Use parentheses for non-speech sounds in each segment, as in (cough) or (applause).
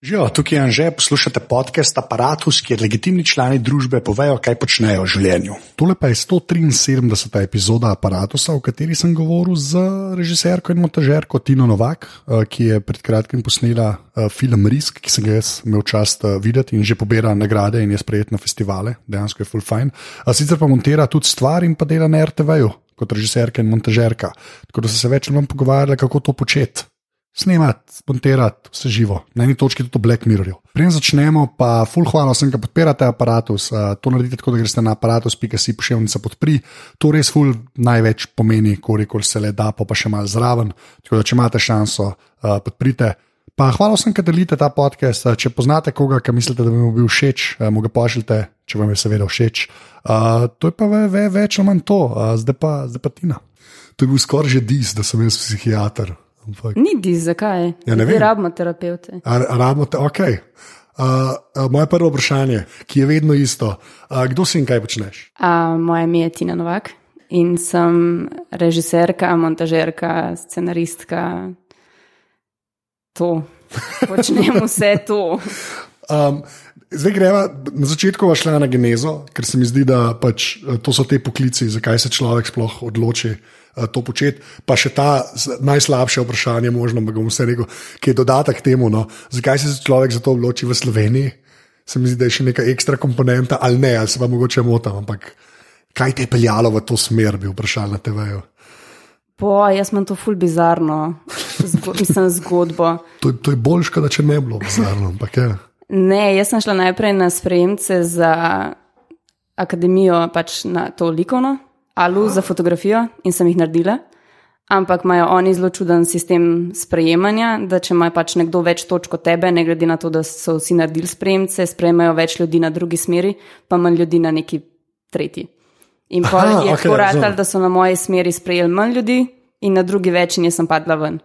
Živijo, tukaj je Anže, poslušate podcast Apparatus, kjer legitimni člani družbe povejo, kaj počnejo v življenju. Tole pa je 173. epizoda Apparatusa, v kateri sem govoril z režiserko in montažerko Tino Novak, eh, ki je pred kratkim posnela eh, film Risk, ki sem ga jaz imel čast eh, videti in že pobira nagrade in je sprejet na festivale, dejansko je full fine. Sicer pa montira tudi stvar in pa dela na RTV-ju kot režiserka in montažerka. Tako da so se več ali manj pogovarjali, kako to početi snemati, montirati vse živo, na eni točki tudi Black Mirrorju. Preden začnemo, pa full hvala vsem, ki podpirate aparatus. Uh, to naredite tako, da greste na aparatus.si pošiljnica podpri. To res full največ pomeni, koliko se le da, pa, pa še malo zraven. Tako da, če imate šanso, uh, podprite. Pa hvala vsem, ki delite ta podcast. Če poznate koga, ki mislite, da bi mu bil všeč, mu ga pošljite, če vam je seveda všeč. Uh, to je pa ve, ve, več ali manj to, uh, zdaj, pa, zdaj pa Tina. To je bil skoraj že dis, da sem jaz psihiater. Ampak... Ni di, zakaj? Ja, ne vem. Rabimo terapeute. Rabimo te, ok. Uh, uh, moje prvo vprašanje, ki je vedno isto. Uh, kdo si in kaj počneš? Uh, moje ime je Tina Novak in sem režiserka, montažerka, scenaristka. To. Počnem vse to. (laughs) Um, zdaj greva na začetku šla na genezo, ker se mi zdi, da pač, to so te poklici, zakaj se človek sploh odloči. Eh, to početi. Pa še ta najslabše vprašanje, možno, da bom vse rekel, ki je dodatek temu, no, zakaj se človek za to odloči v Sloveniji. Se mi zdi, da je še neka ekstra komponenta, ali ne, ali se pa mogoče motim, ampak kaj te je peljalo v to smer, bi vprašal na TV-ju. Po, jaz imam to ful bizarno, Zgo, mislim, zgodbo. To, to je bolj škoda, če ne bi bilo bizarno. Ne, jaz sem šla najprej na sprejemce za akademijo, pač na to likovno, alu za fotografijo in sem jih naredila. Ampak imajo oni zelo čuden sistem sprejemanja, da če ima pač nekdo več točk od tebe, ne glede na to, da so vsi naredili sprejemce, sprejmejo več ljudi na drugi smeri, pa manj ljudi na neki tretji. In pa je tako okay, rad, da so na moji smeri sprejeli manj ljudi in na drugi več, in jaz sem padla ven.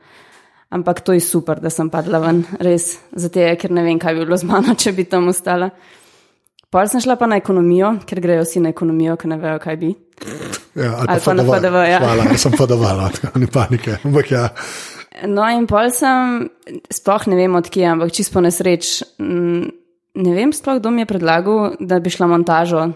Ampak to je super, da sem padla ven, res, zato ker ne vem, kaj bi bilo z mano, (laughs) če bi tam ostala. Pol sem šla pa na ekonomijo, ker grejo vsi na ekonomijo, ker ne vejo, kaj bi. Ja, ali, ali pa, pa na FDV. Ja. Hvala, da sem podavala, ni panike. Ja. No, in pol sem, sploh ne vem odkje, ampak čisto nesreč. Ne vem, sploh kdo mi je predlagal, da bi šla montažo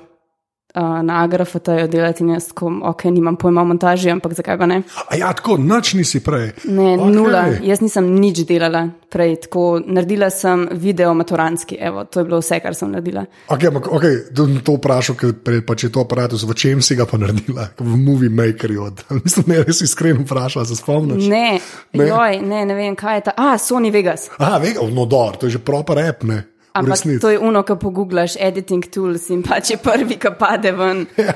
uh, na agrafatajo delati in jaz tako, ok, nimam pojma o montaži, ampak zakaj pa ne? A ja, tako, noč nisi prej. Ne, okay. nula, jaz nisem nič delala prej, tako naredila sem video maturanski, evo, to je bilo vse, kar sem naredila. Ok, ampak ok, to vprašal, ker prej pa če to aparatus, v čem si ga pa naredila, v movie makerju, mislim, (laughs) ne, res iskreno vprašal, se spomniš? Ne, ne, joj, ne, ne vem, kaj je ta, a, Sony Vegas. A, Vegas, no, dor, to je že proper rap, ne. Ampak to je uno, ko pogublaš editing tools in pa če prvi, ki pade ven. (laughs) Ja.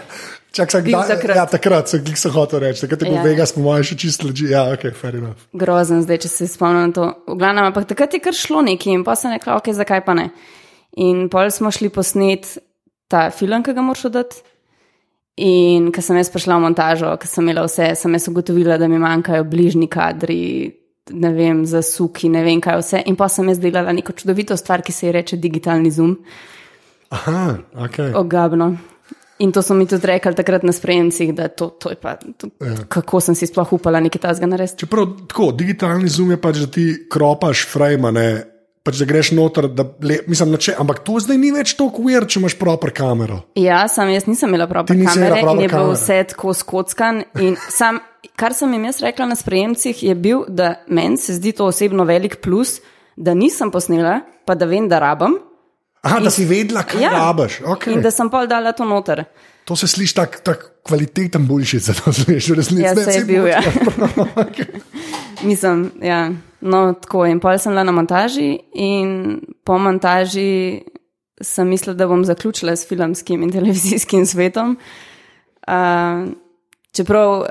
Čak, sak, da, takrat. Ja, takrat so jih hotel reči, takrat je bil ja. Vegas, po mojem, še čisto leži. Ja, ok, fair enough. Grozen zdaj, če se spomnim to. V glavnem, ampak takrat je kar šlo neki in pa sem rekla, ok, zakaj pa ne. In pol smo šli posnet ta film, ki ga moraš oddati. In ko sem jaz prišla v montažo, ko sem imela vse, sem jaz ugotovila, da mi manjkajo bližnji kadri, ne vem, za suki, ne vem kaj vse. In pa sem jaz delala neko čudovito stvar, ki se ji reče digitalni zoom. Aha, ok. Ogabno. In to so mi tudi rekli takrat na sprejemcih, da to, to je pa, to, ja. kako sem si sploh upala nekaj tasga narediti. Čeprav tako, digitalni zoom je pač, da ti kropaš frame, ne. Pač, da greš noter, da le, mislim, če, ampak to zdaj ni več tako uver, če imaš proper kamero. Ja, sam jaz nisem imela proper kamere in je bil vse tako skockan. Sam, kar sem jim jaz rekla na sprejemcih, je bil, da meni se zdi to osebno velik plus, da nisem posnela, pa da vem, da rabam. Aha, in, da si vedela, kaj ja, rabiš. Okay. In da sem pa dala to noter. To se sliši tako tak kvaliteten boljši, da to slišiš v resnici. Ja, se je bil, ja. (laughs) Mislim, ja. No, tako in pol sem bila na montaži, in po montaži sem mislila, da bom zaključila s filmskim in televizijskim svetom. Uh, Čeprav uh,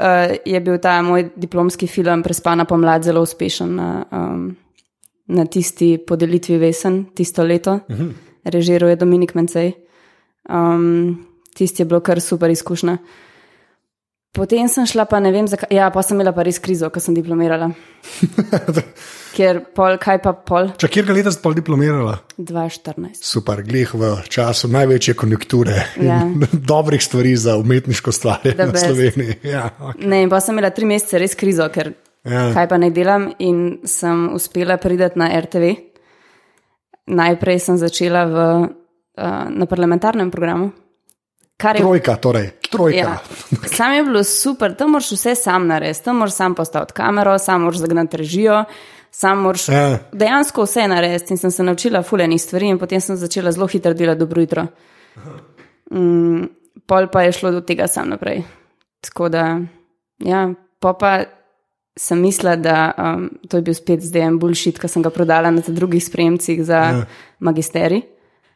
je bil ta moj diplomski film Prespana pomlad zelo uspešen na, um, na tisti podelitvi Vesen, tisto leto, uh mhm. -huh. režiral je Dominik Mencej. Um, tisti je bilo kar super izkušnja. Potem sem šla, pa ne vem, zakaj. Ja, pa sem imela pa res krizo, ko sem diplomirala. (laughs) Ker pol, kaj pa pol? Če kjer ga leta si pol diplomirala? 2014. Super, glih v času največje konjunkture ja. in (laughs) dobrih stvari za umetniško stvar na Sloveniji. (laughs) Ja, okay. Ne, in pa sem imela tri mesece res krizo, ker ja. kaj pa ne delam in sem uspela priti na RTV. najprej sem začela v, uh, na parlamentarnem programu. je Trojka, torej, trojka. Ja. Sam je bilo super, tam moraš vse sam narediti, tam moraš sam postaviti kamero, sam moraš zagnati režijo, sam moraš Ja. dejansko vse narediti. In sem se naučila fulejnih stvari, in potem sem začela zelo hitro delati dobro jutro. Mm, pol pa je šlo do tega sam naprej. Tako da, ja, pol pa sem mislila, da um, to je bil spet zdaj en bullshit, ki sem ga prodala na drugih spremcih za Ja. magisteri,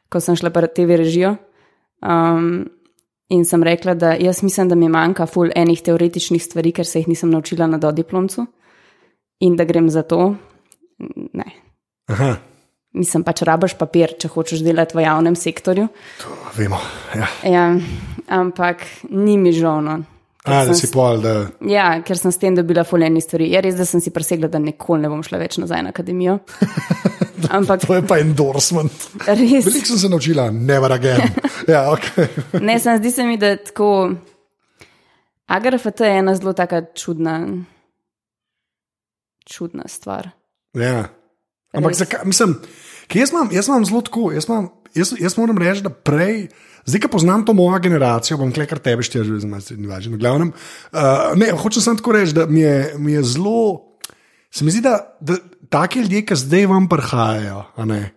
ko sem šla pa TV režijo. Um, in sem rekla, da jaz mislim, da mi manjka ful enih teoretičnih stvari, ker se jih nisem naučila na dodiplomcu in da grem za to. Ne. Aha, Mislim pač, rabaš papir, če hočeš delati v javnem sektorju. to vemo. Ja. Ja, ampak ni mi žalno. A, da si pol, da. Ja, ker sem s tem dobila fuleni stvari. Je res, da sem si presegla, da nikoli ne bom šla več nazaj na akademijo. (laughs) Ampak To je pa endorsement. res, Veliko sem se naučila, never again. (laughs) Ja, okay. ne, sem, zdi se mi, da tako. AGRFT je ena zelo taka čudna, čudna stvar. ja. Ampak zakaj, mislim, jaz imam, jaz imam zelo tako, jaz, imam, jaz, jaz moram reči, da prej. Zdaj, ko poznam to mojo generacijo, bom klekar tebe štiri, že zdaj ni važno. Glavnem, uh, ne, hočem samo tako reči, da mi je, mi je zelo. Se mi zdi, da, da taki ljudje, ki zdaj vam prihajajo, ne.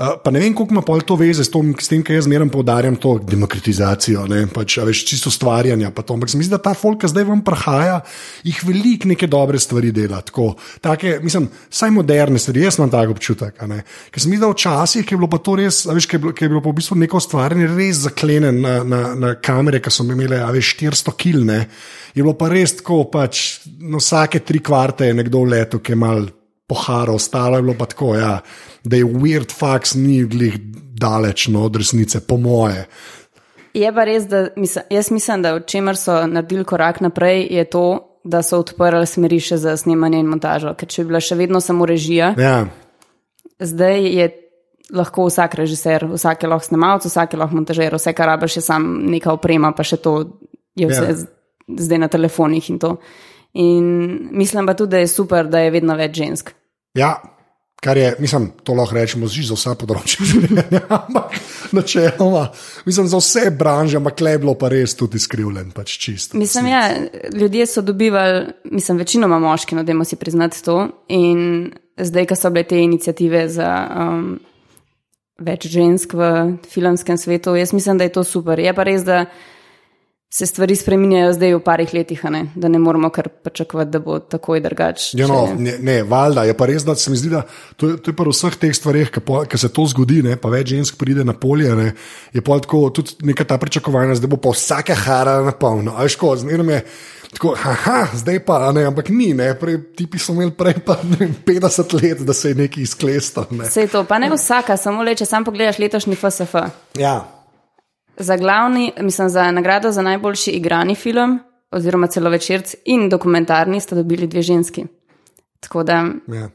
Uh, pa ne vem, koliko ima to veze s, tom, s tem, kar jaz zmeraj poudarjam, to demokratizacijo, ne, pač, a veš, čisto to. Ampak se mi zdi, da ta folk, ki zdaj vam prihaja, jih veliko neke dobre stvari dela. Tako, take, mislim, saj moderne stvari, jaz imam tak občutek. Ker se mi zdi, da včasih je bilo pa to res, veš, ker je bilo, ker je bilo v bistvu neko ustvarjanje res zaklenen na, na, na kamere, ki so imele, veš, 400 kil, ne. Je bilo pa res tako, pač na vsake tri kvarte je nekdo v letu, ki je mal poharo, ostalo je bilo pa tako, ja, da je weird fax ni glih daleč no, od resnice, po moje. Je pa res, da mislim, jaz mislim, da v čemer so naredili korak naprej, je to, da so odprli smeri še za snemanje in montažo. Ker če bi bila še vedno samo režija, Ja, zdaj je lahko vsak režiser, vsak je lahko snemalec, vsak je lahko montažer, vse, kar rabiš, je samo neka oprema, pa še to je vse ja. zdaj na telefonih in to. In mislim pa tudi, da je super, da je vedno več žensk. ja. Kar je, mislim, to lahko rečemo za vsa področja (laughs) življenja, ampak načeloma, mislim, za vse branže, ampak le je bilo pa res tudi skrivljen, pač čist. Mislim, ja, ljudje so dobivali, mislim, večinoma moški, no, dajmo si priznati to. In zdaj, ko so bile te inicijative za um, več žensk v filmskem svetu, jaz mislim, da je to super. Je pa res, da se stvari spreminjajo zdaj v parih letih, ne? da ne moramo kar pričakovati, da bo takoj drugače. Ja, no, ne, ne, valjda je pa res, da se mi zdi, da to je, to je pa v vseh teh stvareh, ki se to zgodi, ne, pa več žensk pride na polje, ne, je pa tako tudi neka ta pričakovanja, zdaj bo pa vsaka hara na polno. Aj ško, zmeraj je tako, haha, zdaj pa, ne, ampak ni, ne, prej tipi so imeli prej pa vem, 50 let, da se je nekaj izklestal. Ne. Vse je to, pa ne vsaka, samo le, če sam pogledaš letošnji FSF. Ja, Za glavni, mislim, za nagrado za najboljši igrani film, oziroma celovečerc in dokumentarni, sta dobili dve ženski. Tako da, ja.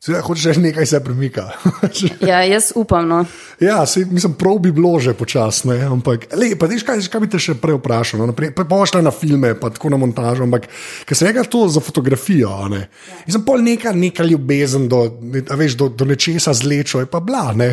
Seveda, hočeš reči, nekaj se premika. (laughs) ja, jaz upam. No. Ja, sej, mislim, prav bi bilo že počasno, ampak le, pa veš, kaj, kaj bi te še prej vprašal? No, šla na filme, pa tako na montažo, ampak ker se reka to za fotografijo, a ne. In sem pol neka, neka ljubezen do, ne, veš, do, do nečesa zlečo, je pa bla, ne.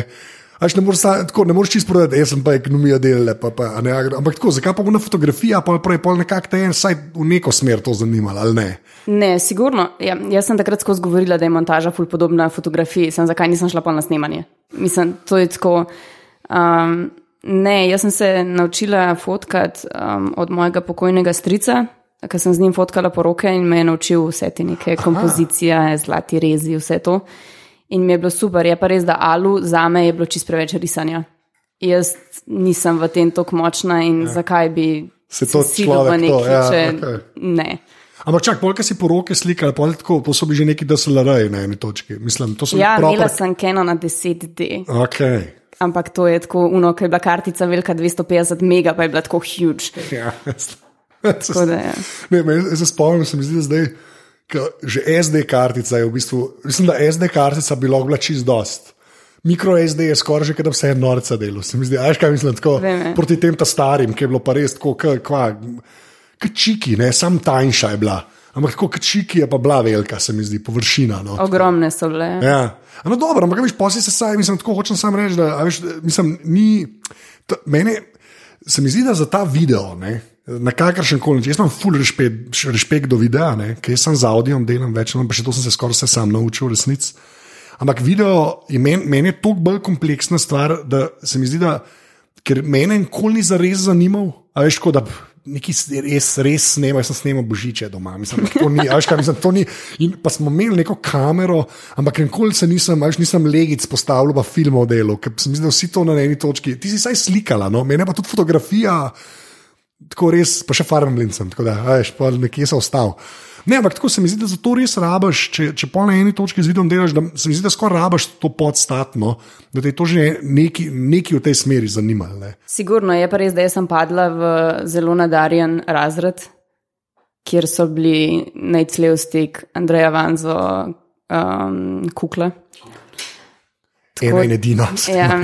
Až ne moreš, tako, ne moreš čisto povedati, jaz sem pa ekonomija delala, pa, pa, a ne, ampak tako, zakaj pa bo na fotografija, pa prej pol nekako te je vsaj v neko smer to zanimalo, ali ne? Ne, sigurno. Ja, jaz sem takrat skozi govorila, da je montaža ful podobna fotografiji, sem zakaj nisem šla pa na snemanje. Mislim, to je tako. Um, ne, jaz sem se naučila fotkati um, od mojega pokojnega strica, ker sem z njim fotkala poroke in me je naučil vse te neke kompozicije, zlati rezi, vse to. In mi je bilo super, je pa res, da alu za me je bilo čist preveč risanja. Jaz nisem v tem tako močna in ja. zakaj bi Se to silil v nekaj, ja, če okej. ne. Ampak čak, polka si poroke slikala, pol tako, to so bili že neki DSLR na eni točki. Mislim, to so Ja, bili imela proper- sem Canon na 10D, Okay. ampak to je tako, uno, ker je bila kartica velika 250 mega, pa je bila tako huge. Ja, (laughs) Tako da, ja. ne, me, se spomnim, se mi zdi, da zdaj, že SD kartica je v bistvu, mislim, da SD kartica bi lahko bila čist dost. Mikro SD je skoraj že, da vse je norca delo. Se mi zdi, ajš kaj mislim, tako Vem, proti tem ta starim, ki je bilo pa res tako, kva, k čiki, ne, sam tanjša je bila. Ampak tako čiki je pa bila velika, se mi zdi, površina. No, Ogromne so bile. Ja. No, dobro, ampak veš, posebej se saj, mislim, tako hočem sam reči, da veš, mislim, ni. To, mene, se mi zdi, da za ta video, ne, na kakršen koli način, jaz imam full respekt, respekt do videa, ne, ker sem z audiom delam več, no, pa še to sem se skoraj vse sam naučil, resnic. Ampak video je meni men je toliko bolj kompleksna stvar, da se mi zdi, da ker mene nikoli ni zares zanimal, a veš, tako da. Neki res, res snema, jaz sem snemal božiče doma. Mislim, to ni, a veš, kaj, mislim, to ni, in pa smo imeli neko kamero, ampak nikoli se nisem, a veš, nisem legic postavil, pa filmov delo, ker sem da vsi to na eni točki. Ti si saj slikala, no? mene pa tudi fotografija, tako res, pa še farmam lincem, tako da, a veš, pa nekje sem ostal. Ne, ampak tako se mi zdi, da za to res rabaš, če, če pa na eni točki z vidom delaš, da se mi zdi, da skoraj rabaš to podstatno, da te je to že neki, neki v tej smeri zanimalo. ne. Sigurno je pa res, da sem padla v zelo nadarjen razred, kjer so bili najclev stik Andreja Vanzo, um, kukla. Ena in edina. (laughs) Ja.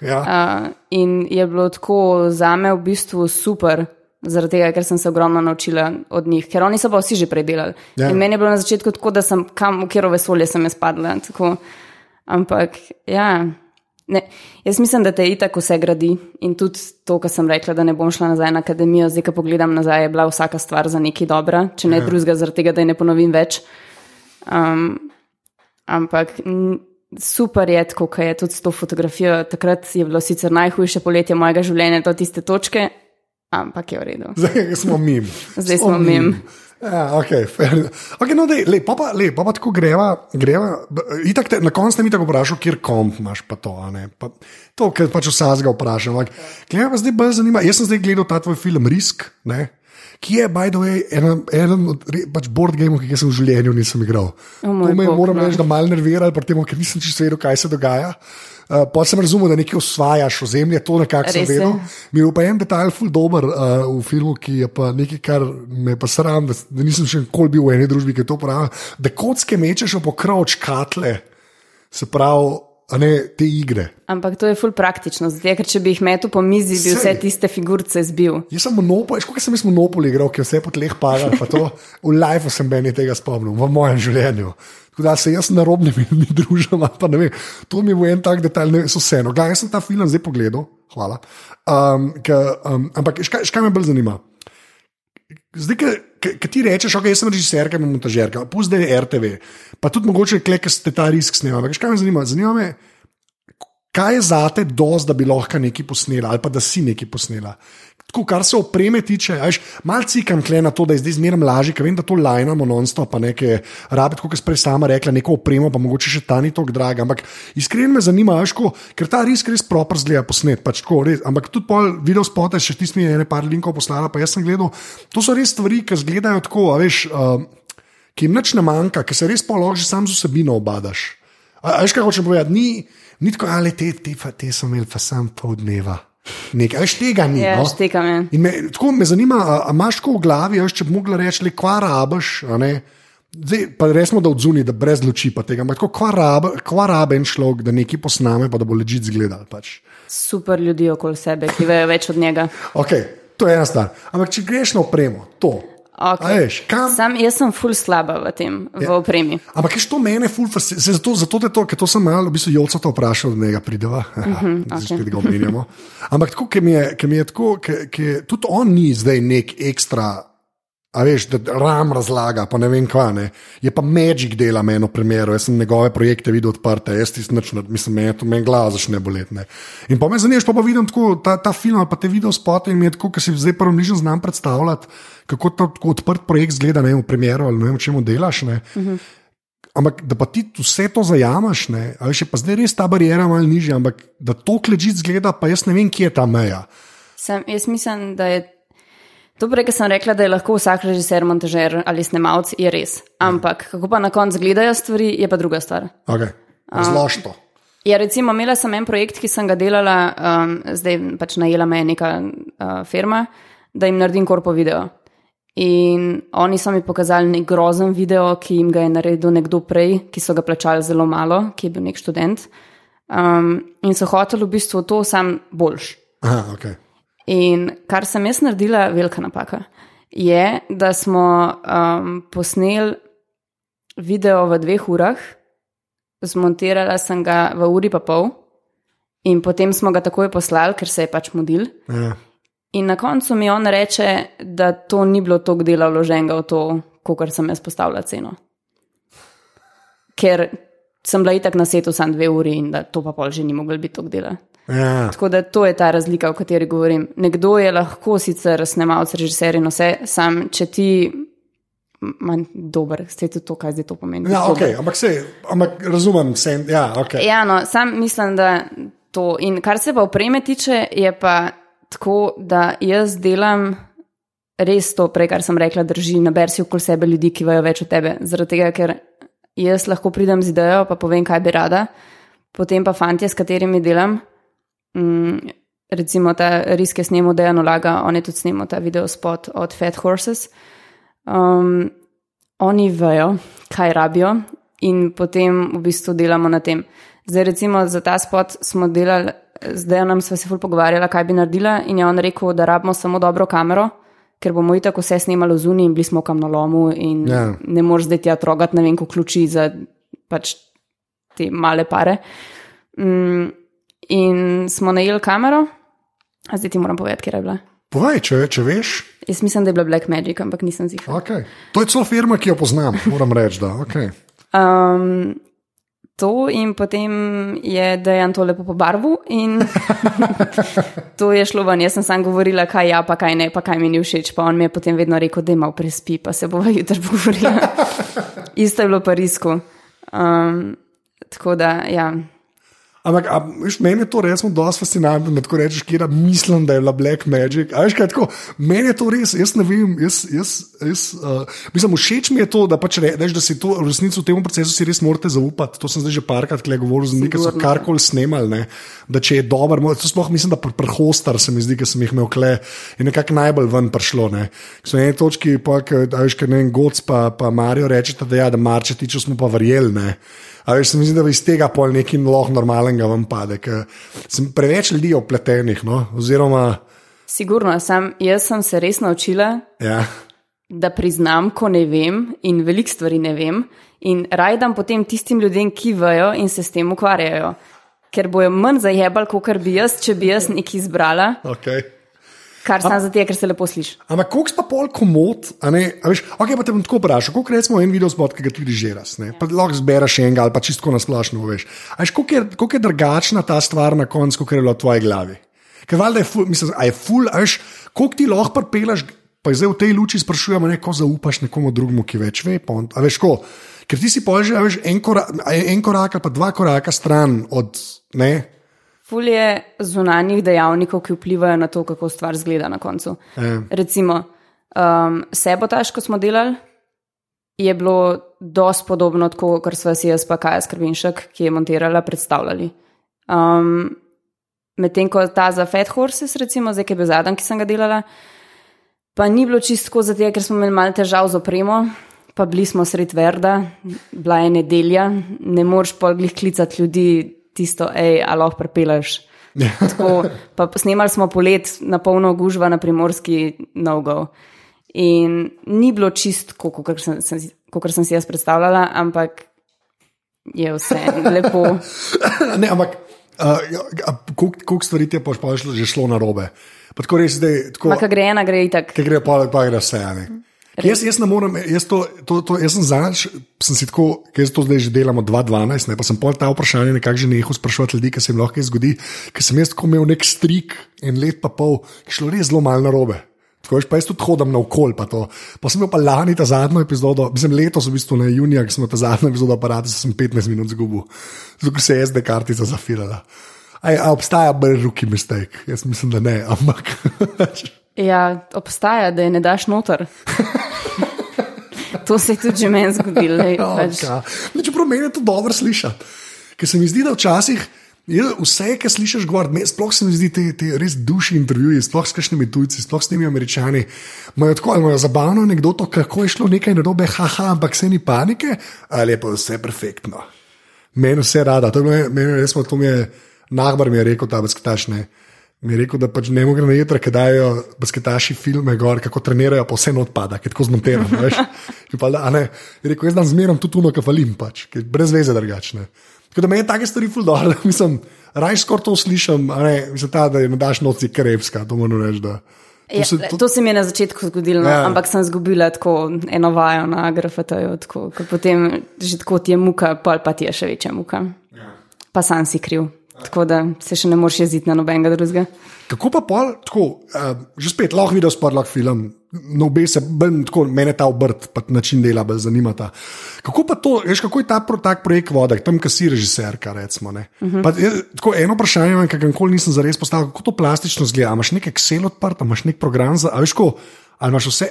ja. Uh, in je bilo tako za me v bistvu super, zaradi tega, ker sem se ogromno naučila od njih, ker oni so pa vsi že predelali. Ja. Ja. In meni je bilo na začetku tako, da sem kam, v kjero vesolje sem jaz padla. Tako. Ampak ja. Ne, jaz mislim, da te itak vse gradi in tudi to, kar sem rekla, da ne bom šla nazaj na akademijo, zdaj, ko pogledam nazaj, je bila vsaka stvar za nekaj dobra, če ne ja. drugega, zaradi tega, da je ne ponovim več. Um, ampak super je, kot je tudi s to fotografijo. Takrat je bilo sicer najhujše poletje mojega življenja do tiste točke, ampak je v redu. (laughs) Zdaj smo mim. Zdaj smo mim. Ja, okay, fair. okay, no, dej, lej, pa, pa, lej, pa, pa tako greva. greva itak te, na koncu sem tako vprašal, kjer komp imaš pa to. Pa, to, kar pač vsazga vprašam. Gleda pa zdaj bolj zanima. Jaz sem zdaj gledal ta tvoj film Risk, ne, ki je, by the way, eden, eden od pač board gameov, ki jaz v življenju nisem igral. O moj to me bog, moram no. reči, da pri tem, ker nisem čisto vedel, kaj se dogaja. Uh, pa sem razumel, da nekaj osvajaš ozemlje, to nekako sem vedel. Mi je pa en detajl ful dober uh, v filmu, ki je pa nekaj, kar me pa sram, da, da nisem še nikoli bil v eni družbi, ki je to pravila. Da kocke mečeš v pokrovč katle, se pravi, a ne te igre. Ampak to je ful praktično, zdaj, ker če bi jih metu po mizi, bi vse Sej. tiste figurice zbil. Jaz sem monopol, kot sem jaz monopol igral, ki je vse po tleh padal, pa to v lifeu sem meni tega spomnil, v mojem življenju. Da se jaz na robni ljudmi (laughs) družim, pa ne vem, to mi je bil en tak detajl, ne vem, so vseeno. Glej, jaz sem ta film zdaj pogledal, hvala. Um, ka, um, ampak škaj, škaj me bolj zanima? Zdaj, ki ti rečeš, ok, jaz sem režiserka in montažerka, pusti da je RTV, pa tudi mogoče klek, ki ste ta risk snemali. Kaj me zanima? Zanima me, kaj je zate dosti, da bi lahko nekaj posnela ali pa da si nekaj posnela. Tako, kar se opreme tiče, malce cikam kle na to, da je zdaj zmeraj lažje, ker vem, da to lajnamo non-stop, pa nekaj rabiti, kot je prej sama rekla, neko opremo, pa mogoče še ta ni tako draga. Ampak iskreno me zanima, veš, ko, ker ta risk res proper zgleda posnet. Pač, tako, res, ampak tudi pol video spote, še ti mi je ene par linkov poslala, pa jaz sem gledal. To so res stvari, ki zgledajo tako, veš. Uh, ki jim nič ne manjka, ki se res položi, sam z vsebino obadaš. A, a veš, kaj hočem povedati? Ni, ni tako, ali te, te, pa, te so imeli pa sam pol dneva. Nekaj, veš, tega ni. Ja, no? štekam je. In me, tako me zanima, a, a imaš tako v glavi, a veš, če bi mogla reči, le kva rabaš. Zdaj, pa resmo, da odzuni, da brez luči pa tega. ampak Kva rabe, kva rabe en človek, da nekaj posname, pa da bo ležit zgledal. Pač. Super ljudi okoli sebe, ki vejo več od njega. Okay, to je ena stvar. Ampak če greš na opremo, to. Okay. kam, Sam, jaz sem ful slaba v tem, v Ja. opremi. Ampak je to mene, ful, fasi- se zato, zato te to, ker to sem malo, v bistvu, Jolca to vprašal, da njega prideva, (laughs) uh -huh, okej. spet ga omenjamo. Ampak tako, ker mi je, ker mi je tako, ker, ker tudi on ni zdaj nek ekstra. A veš, da ram razlaga, pa ne vem kva. Ne. Je pa Magic dela meni premjero, jaz sem njegove projekte videl odprte, jaz ti značno, mislim, meni to meni glava začne boleti. ne. In pa me zanimaš, pa, pa vidim tako, ta, ta film ali pa te video spote in mi je tako, ker si zdaj prvo nižen znam predstavljati, kako ta tako odprt projekt zgleda, ne vem, v premjeru ali ne vem, čemu delaš. Ne. Ampak da pa ti vse to zajamaš, ne, ali še pa zdaj res ta barijera malo nižja, ampak da to kleži zgleda, pa jaz ne vem, kje je ta meja. Sem, jaz mislim, da je. To prej, ki sem rekla, da je lahko vsak režiser, montažer ali snemalec, je res. Ampak kako pa na koncu gledajo stvari, je pa druga stvar. Okay. Zlož to. Ja, recimo, imela sem en projekt, ki sem ga delala, um, zdaj pač najela me neka uh, firma, da jim naredim korpo video. In oni so mi pokazali nek grozen video, ki jim ga je naredil nekdo prej, ki so ga plačali zelo malo, ki je bil nek študent. Um, in so hoteli v bistvu to sam boljš. Aha, okay. In kar sem jaz naredila, velika napaka. je, da smo um, posneli video v dveh urah, zmontirala sem ga v uri pa pol, in potem smo ga takoj poslali, ker se je pač mudil. Ja. In na koncu mi on reče, da to ni bilo toliko dela vloženega v to, kot sem jaz postavila ceno. Ker sem bila itak na svetu samo dve uri in da to pa pol že ni moglo biti toliko dela. Ja. Tako da to je ta razlika, o kateri govorim. Nekdo je lahko sicer snemalec, režiser in vse, sam če ti. Manj dober, ste tudi to, kaj zdaj to pomeni. Ja, okay, ampak, se, ampak razumem, se, ja, okay. ja, no, sam mislim, da to. In kar se pa opreme tiče, je pa tako, da jaz delam res to, prej, kar sem rekla, drži, naber si okoli sebe ljudi, ki vajo več od tebe. Zaradi tega, ker jaz lahko pridem z idejo, pa povem, kaj bi rada, potem pa fantje, s katerimi delam. Mm, recimo ta riske snemo Dejan Olaga, on je tudi snemo ta video spot od Fat Horses. Um, oni vejo, kaj rabijo in potem v bistvu delamo na tem. Zdaj recimo za ta spot smo delali, zdaj nam sva se ful pogovarjala, kaj bi naredila in je on rekel, da rabimo samo dobro kamero, ker bomo itak vse snemali zunaj in bili smo kam na lomu in Ja. ne moreš zdaj tja trogati, ne vem, ko ključi za pač te male pare. Mm, in smo najeli kamero, a zdaj ti moram povedati, kje je bila. Povej, če, če veš. Jaz mislim, da je bila Black Magic, ampak nisem zihar. Okay. To je celo firma, ki jo poznam, moram reči. Da, okay. Um, to in potem je dejan to lepo pobarval in (laughs) to je šlo ven. Jaz sem sam govorila, kaj ja, pa kaj ne, pa kaj mi ni všeč. Pa on mi je potem vedno rekel, da ima prespi, pa se bova jutri pogovorila. (laughs) Isto je bilo pa risko. Um, tako da, ja. Ampak, a, veš, meni je to res zelo fascinantno, da tako rečeš, kje mislim, da je bila Black Magic. A, veš, kaj, tako, meni je to res, jaz ne vem, jaz, jaz, jaz, uh, mislim, všeč mi je to, da, pač re, veš, da si to v resnici v tem procesu si res morate zaupati. To sem zdaj že parkrat govoril z njimi, ki so karkoli snemali. Ne, da če je dober, to sploh mislim, da pri pr se mi zdi, ki sem jih imel kle in nekako najbolj ven prišlo. Ne. Ko So na eni točki, pa, ke, a veš, ker ne vem, Goc pa, pa Marijo rečete, da ja, da Marče tiče, smo pa verjeli. A veš, se mi zdi, da iz tega pol nekaj lahko normalnega vam pade. ker Sem preveč ljudi opletenih. No? Oziroma, Sigurno, sam, jaz sem se res naučila, ja. da priznam, ko ne vem in veliko stvari ne vem, in rajdam potem tistim ljudem, ki vejo in se s tem ukvarjajo. Ker bojo manj zajebali, kot bi jaz, če bi jaz nekaj izbrala, Okay. Kar sam zato, ker se lepo sliši. Ampak koliko pa pol komod, a ne, a veš, ok, pa te bom tako vprašal, koliko recimo en video spot, ki ga tudi že raz, ne, pa lahko zbereš enega ali pa čisto na splošno, veš. A veš, koliko je, koliko je drugačna ta stvar na koncu, kot je bila v tvoji glavi? Ker valjda je ful, mislim, a je ful, a veš, koliko ti lahko pripelaš, pa zdaj v tej luči sprašujemo, ne, ko zaupaš nekomu drugemu, ki več ve, pa on, a veš, ko. Ker ti si pol že, a veš, en, kora, a je en korak ali pa dva koraka stran od, ne, Ful je zunanjih dejavnikov, ki vplivajo na to, kako stvar zgleda na koncu. Ja. Recimo, um, sebotaž, ko smo delali, je bilo dosti podobno tako, kar sva si jaz pa Kaja Skrbinšek, ki je montirala, predstavljali. Um, Medtem ko ta za Fat Horses, recimo, zdaj ki je bil zadnji, ki sem ga delala, pa ni bilo čisto zato, ker smo imeli malo težav z opremo, pa bili smo sred verda, bila je nedelja, ne moreš pa glih klicati ljudi tisto, hej, a lahko prepelaš. (laughs) Tako, pa snemali smo polet na polno gužva na primorski nogov. In ni bilo čist, kot sem, sem, sem si jaz predstavljala, ampak je vse lepo. (laughs) Ne, ampak uh, koliko, stvari je pa šlo, že šlo na robe? Pa tako res zdaj, tako, Maka gre ena, gre itak. ki gre pa, pa gre vse. ne. Jaz, jaz ne morem, jaz, to, to, to, jaz sem zadnjič, sem si tako, ker to zdaj že delamo 2012, ne, pa sem pol ta vprašanje nekako že nehal sprašovati ljudi, kaj se jim lahko zgodi, ker sem jaz tako imel nek strik en let pa pol, ki je šlo res zelo malo na robe. Tako veš, pa jaz tudi hodim na okol, pa to. Pa sem imel pa lani ta zadnjo epizodo, mislim letos v bistvu na junija, ki smo ta zadnjo epizodo aparata, sem 15 minut zgubil, zato ker se je SD kartica zafirala. A, je- a obstaja bolj ruki mistake? Jaz mislim, da ne, ampak. (laughs) Ja, obstaja, da je ne daš noter. To se je tudi že meni zgodilo. lej, (laughs) pač. Ja. Čeprav meni je to dobro slišati. Ker se mi zdi, da včasih je vse, kar slišiš, govor, me, sploh se mi zdi, te, te res duši intervjuji, sploh s kakšnimi tujci, sploh s temi američani, imajo tako, imajo zabavno anekdoto, kako je šlo nekaj narobe, haha, ampak se ni panike, ali je pa vse perfektno. Meni vse rada, to je bilo, meni res, to mi je, nahbar mi je rekel, ta brskatašne. Mi je rekel, da pač ne morejo na jedra, ker dajo basketaši filme, gor, kako trenirajo, pa vse odpada, ker tako zmontiramo. (laughs) Je rekel, jaz znam zmeram tudi tuno, kafalim, pač, ker brez veze drugačne. Tako da me je take stvari ful dol, (laughs) mislim, raj skoro to slišim, ne, mislim, ta, da je na daš noci krepska, to moram reči. Da. To, ja, se, to... to se mi je na začetku zgodilo, no, ja. ampak sem izgubila tako eno vajo na grafitoju, potem že tako ti je muka, pa, pa ti je še večja muka. Ja. Pa sam si kriv. Tako da se še ne moreš jeziti na nobenega drugega. Kako pa pol, tako, uh, že spet lahko video spor, lahko film, no obe se, ben, tako, mene ta obrt, pa način dela, bolj zanimata. Kako pa to, veš, kako je ta pro, tak projekt voda, tam, ki si režiser, kar recimo. Uh mhm. -huh. pa, je, tako, eno vprašanje, ki ga nikoli nisem zares postavil, kako to plastično zgleda. Imaš nek Excel odprt, imaš nek program za, a veš, ko, ali imaš vse.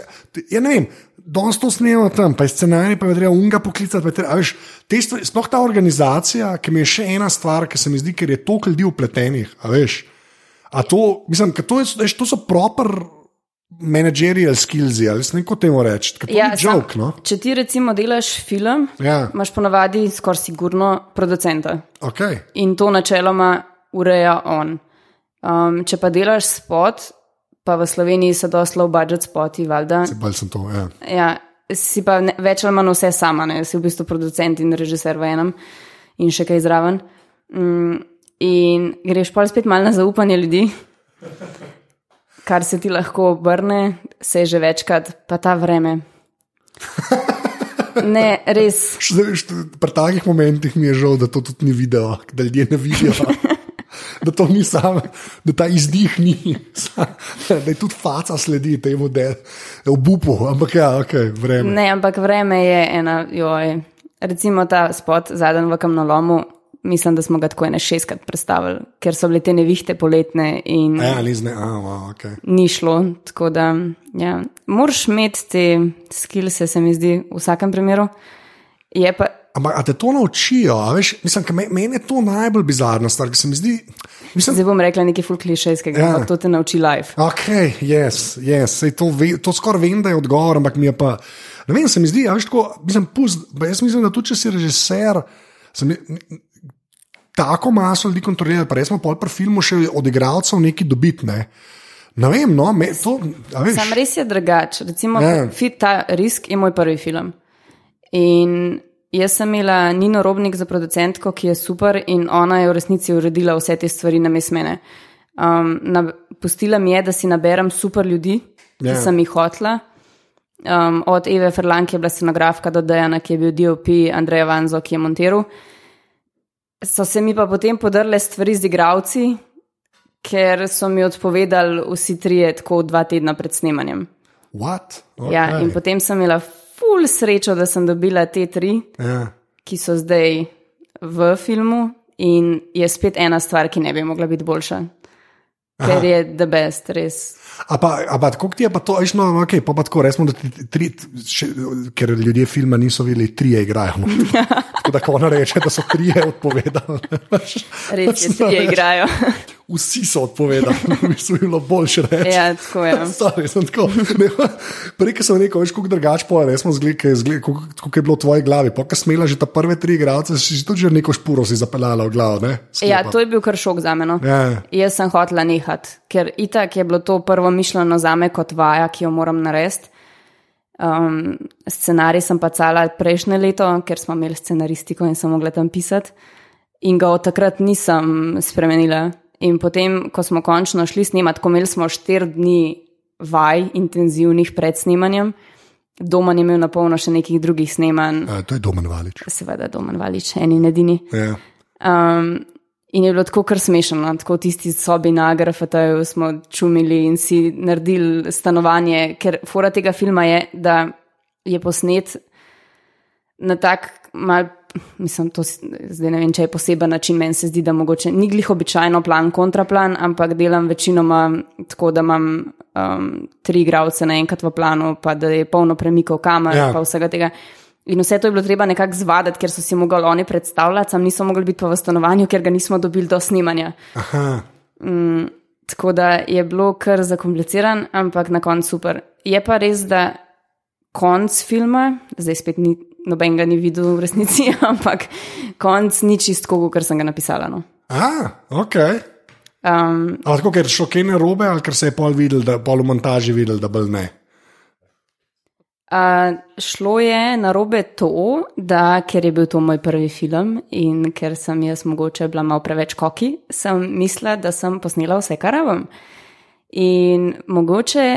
Ja, ne vem, danes to snemamo tam, pa je scenarij, pa je treba unga poklicati. Treba, veš, stvari, sploh ta organizacija, ki mi je še ena stvar, ki se mi zdi, ker je toliko ljudi upletenih. A veš, a to, mislim, to, je, veš, to so proper. Managerial skills, ali se neko temu reči. Ja, joke, no? Če ti recimo delaš film, ja. imaš ponavadi skoraj sigurno producenta. Okay. In to načeloma ureja on. Um, če pa delaš spot, pa v Sloveniji so dosti low budget spoti, valjda. Bal sem to, ja. ja si pa ne, več ali manj vse sama, ne? si v bistvu producent in režiser v enem in še kaj zraven. Mm, in greš pa spet malo na zaupanje ljudi, kar se ti lahko obrne, se je že večkrat, pa ta vreme. (laughs) Ne, res. Pri takih momentih mi je žal, da to tudi ni video, da ljudje ne vidijo (laughs) da to ni samo, da ta izdih ni, da je tudi faca sledi temu, da je obupo, ampak ja, ok, vreme. Ne, ampak vreme je ena, joj. Recimo ta spot zadnji v kamnolomu. Mislim, da smo ga tako ene šestkrat predstavili, ker so bile te nevihte poletne. Ja, ni zne, a, wow, ok. Ni šlo, tako da, ja, moraš imeti te skills, se mi zdi, v vsakem primeru. Je pa Ampak, a te to naučijo? Veš, mislim, meni je to najbolj bizarna stvar, ki se mi zdi. Mislim, Zdaj bom rekla nekaj fulklišejskega, ja. ampak to te nauči life. Ok, yes, yes. Sej to, ve, to skoraj vem, da je odgovor, ampak mi je pa. Ne vem, se mi zdi, veš, tako, mislim, pust, jaz mislim, da tudi če si režiser, sem, tako maso ljudi kontrolira, pa res smo pol pri filmu še od igralcev neki dobitne. Ne vem, no, me, to, Sam res je drugače. Recimo, ja. Fit ta risk je moj prvi film. In Jaz sem imela Nino Robnik za producentko, ki je super in ona je v resnici uredila vse te stvari na mesmene. Um, pustila mi je, da si naberem super ljudi, ki yeah. Ja. sem jih hotla. Um, od Eve Ferlan, ki je bila scenografka, do Dejana, ki je bil DOP, Andreja Vanzo, ki je montiral. So se mi pa potem podrle stvari z igravci, ker so mi odpovedali vsi trije tako dva tedna pred snemanjem. Okay. Ja, in potem sem imela ful srečo, da sem dobila te tri, ja. ki so zdaj v filmu, in je spet ena stvar, ki ne bi mogla biti boljša. Aha. Ker je the best, res. Ampak, kako ti je pa to, ajš, no, okay, pa, pa tako resmo, da ti tri, še, ker ljudje filma niso videli, tri igrajo. No. (laughs) Tako da, ko ona reče, da so tri odpovedali. (laughs) Res je, tri igrajo. (laughs) Vsi so odpovedali, mi smo bilo boljše reči. Ja, tako je. Sorry, sem tako. Prej sem rekel, veš, kako drugač po, res smo zgledali, kako je bilo v tvoji glavi. Pa, ko smela že ta prve tri igralce, si tudi že neko špuro si zapeljala v glavo. Ne? Ja, to je bil kar šok za meno. Ja. Jaz sem hotela nehati, ker itak je bilo to prvo mišljeno za me kot vaja, ki jo moram narediti. Um, scenarij sem pa cala prejšnje leto, ker smo imeli scenaristiko in sem mogla tam pisati, in ga od takrat nisem spremenila. In potem, ko smo končno šli snemati, ko imeli smo štiri dni vaj, intenzivnih pred snemanjem, doma je imel na polno še nekih drugih snemanj. A, to je Domen Valič. Seveda, Domen Valič, eni in edini. Ja. Um, In je bilo tako kar smešno, no. tako v tisti sobi na Grafatu smo čumili in si naredili stanovanje, ker fora tega filma je, da je posnet na tak mal. Mislim, to zdaj ne vem, če je poseben način. Meni se zdi, da mogoče ni glih običajno plan, kontraplan, ampak delam večinoma tako, da imam um, tri igralce naenkrat v planu, pa da je polno premikov kamer, ja. pa vsega tega. In vse to je bilo treba nekako zvaditi, ker so si mogli oni predstavljati, sam niso mogli biti pa v stanovanju, ker ga nismo dobili do snemanja. Mm, tako da je bilo kar zakompliciran, ampak na koncu super. Je pa res, da konc filma, zdaj spet ni, noben ga ni videl v resnici, (laughs) ampak konc ni čistko, kot sem ga napisala. No. Ah, ok. Um, Ali tako, ker je šlo kaj narobe, ali ker se je pol videl, da pol v montaži videl, da bolj ne. Uh, šlo je na robe to, da ker je bil to moj prvi film in ker sem jaz mogoče bila malo preveč koki, sem mislila, da sem posnela vse, kar rabim. In mogoče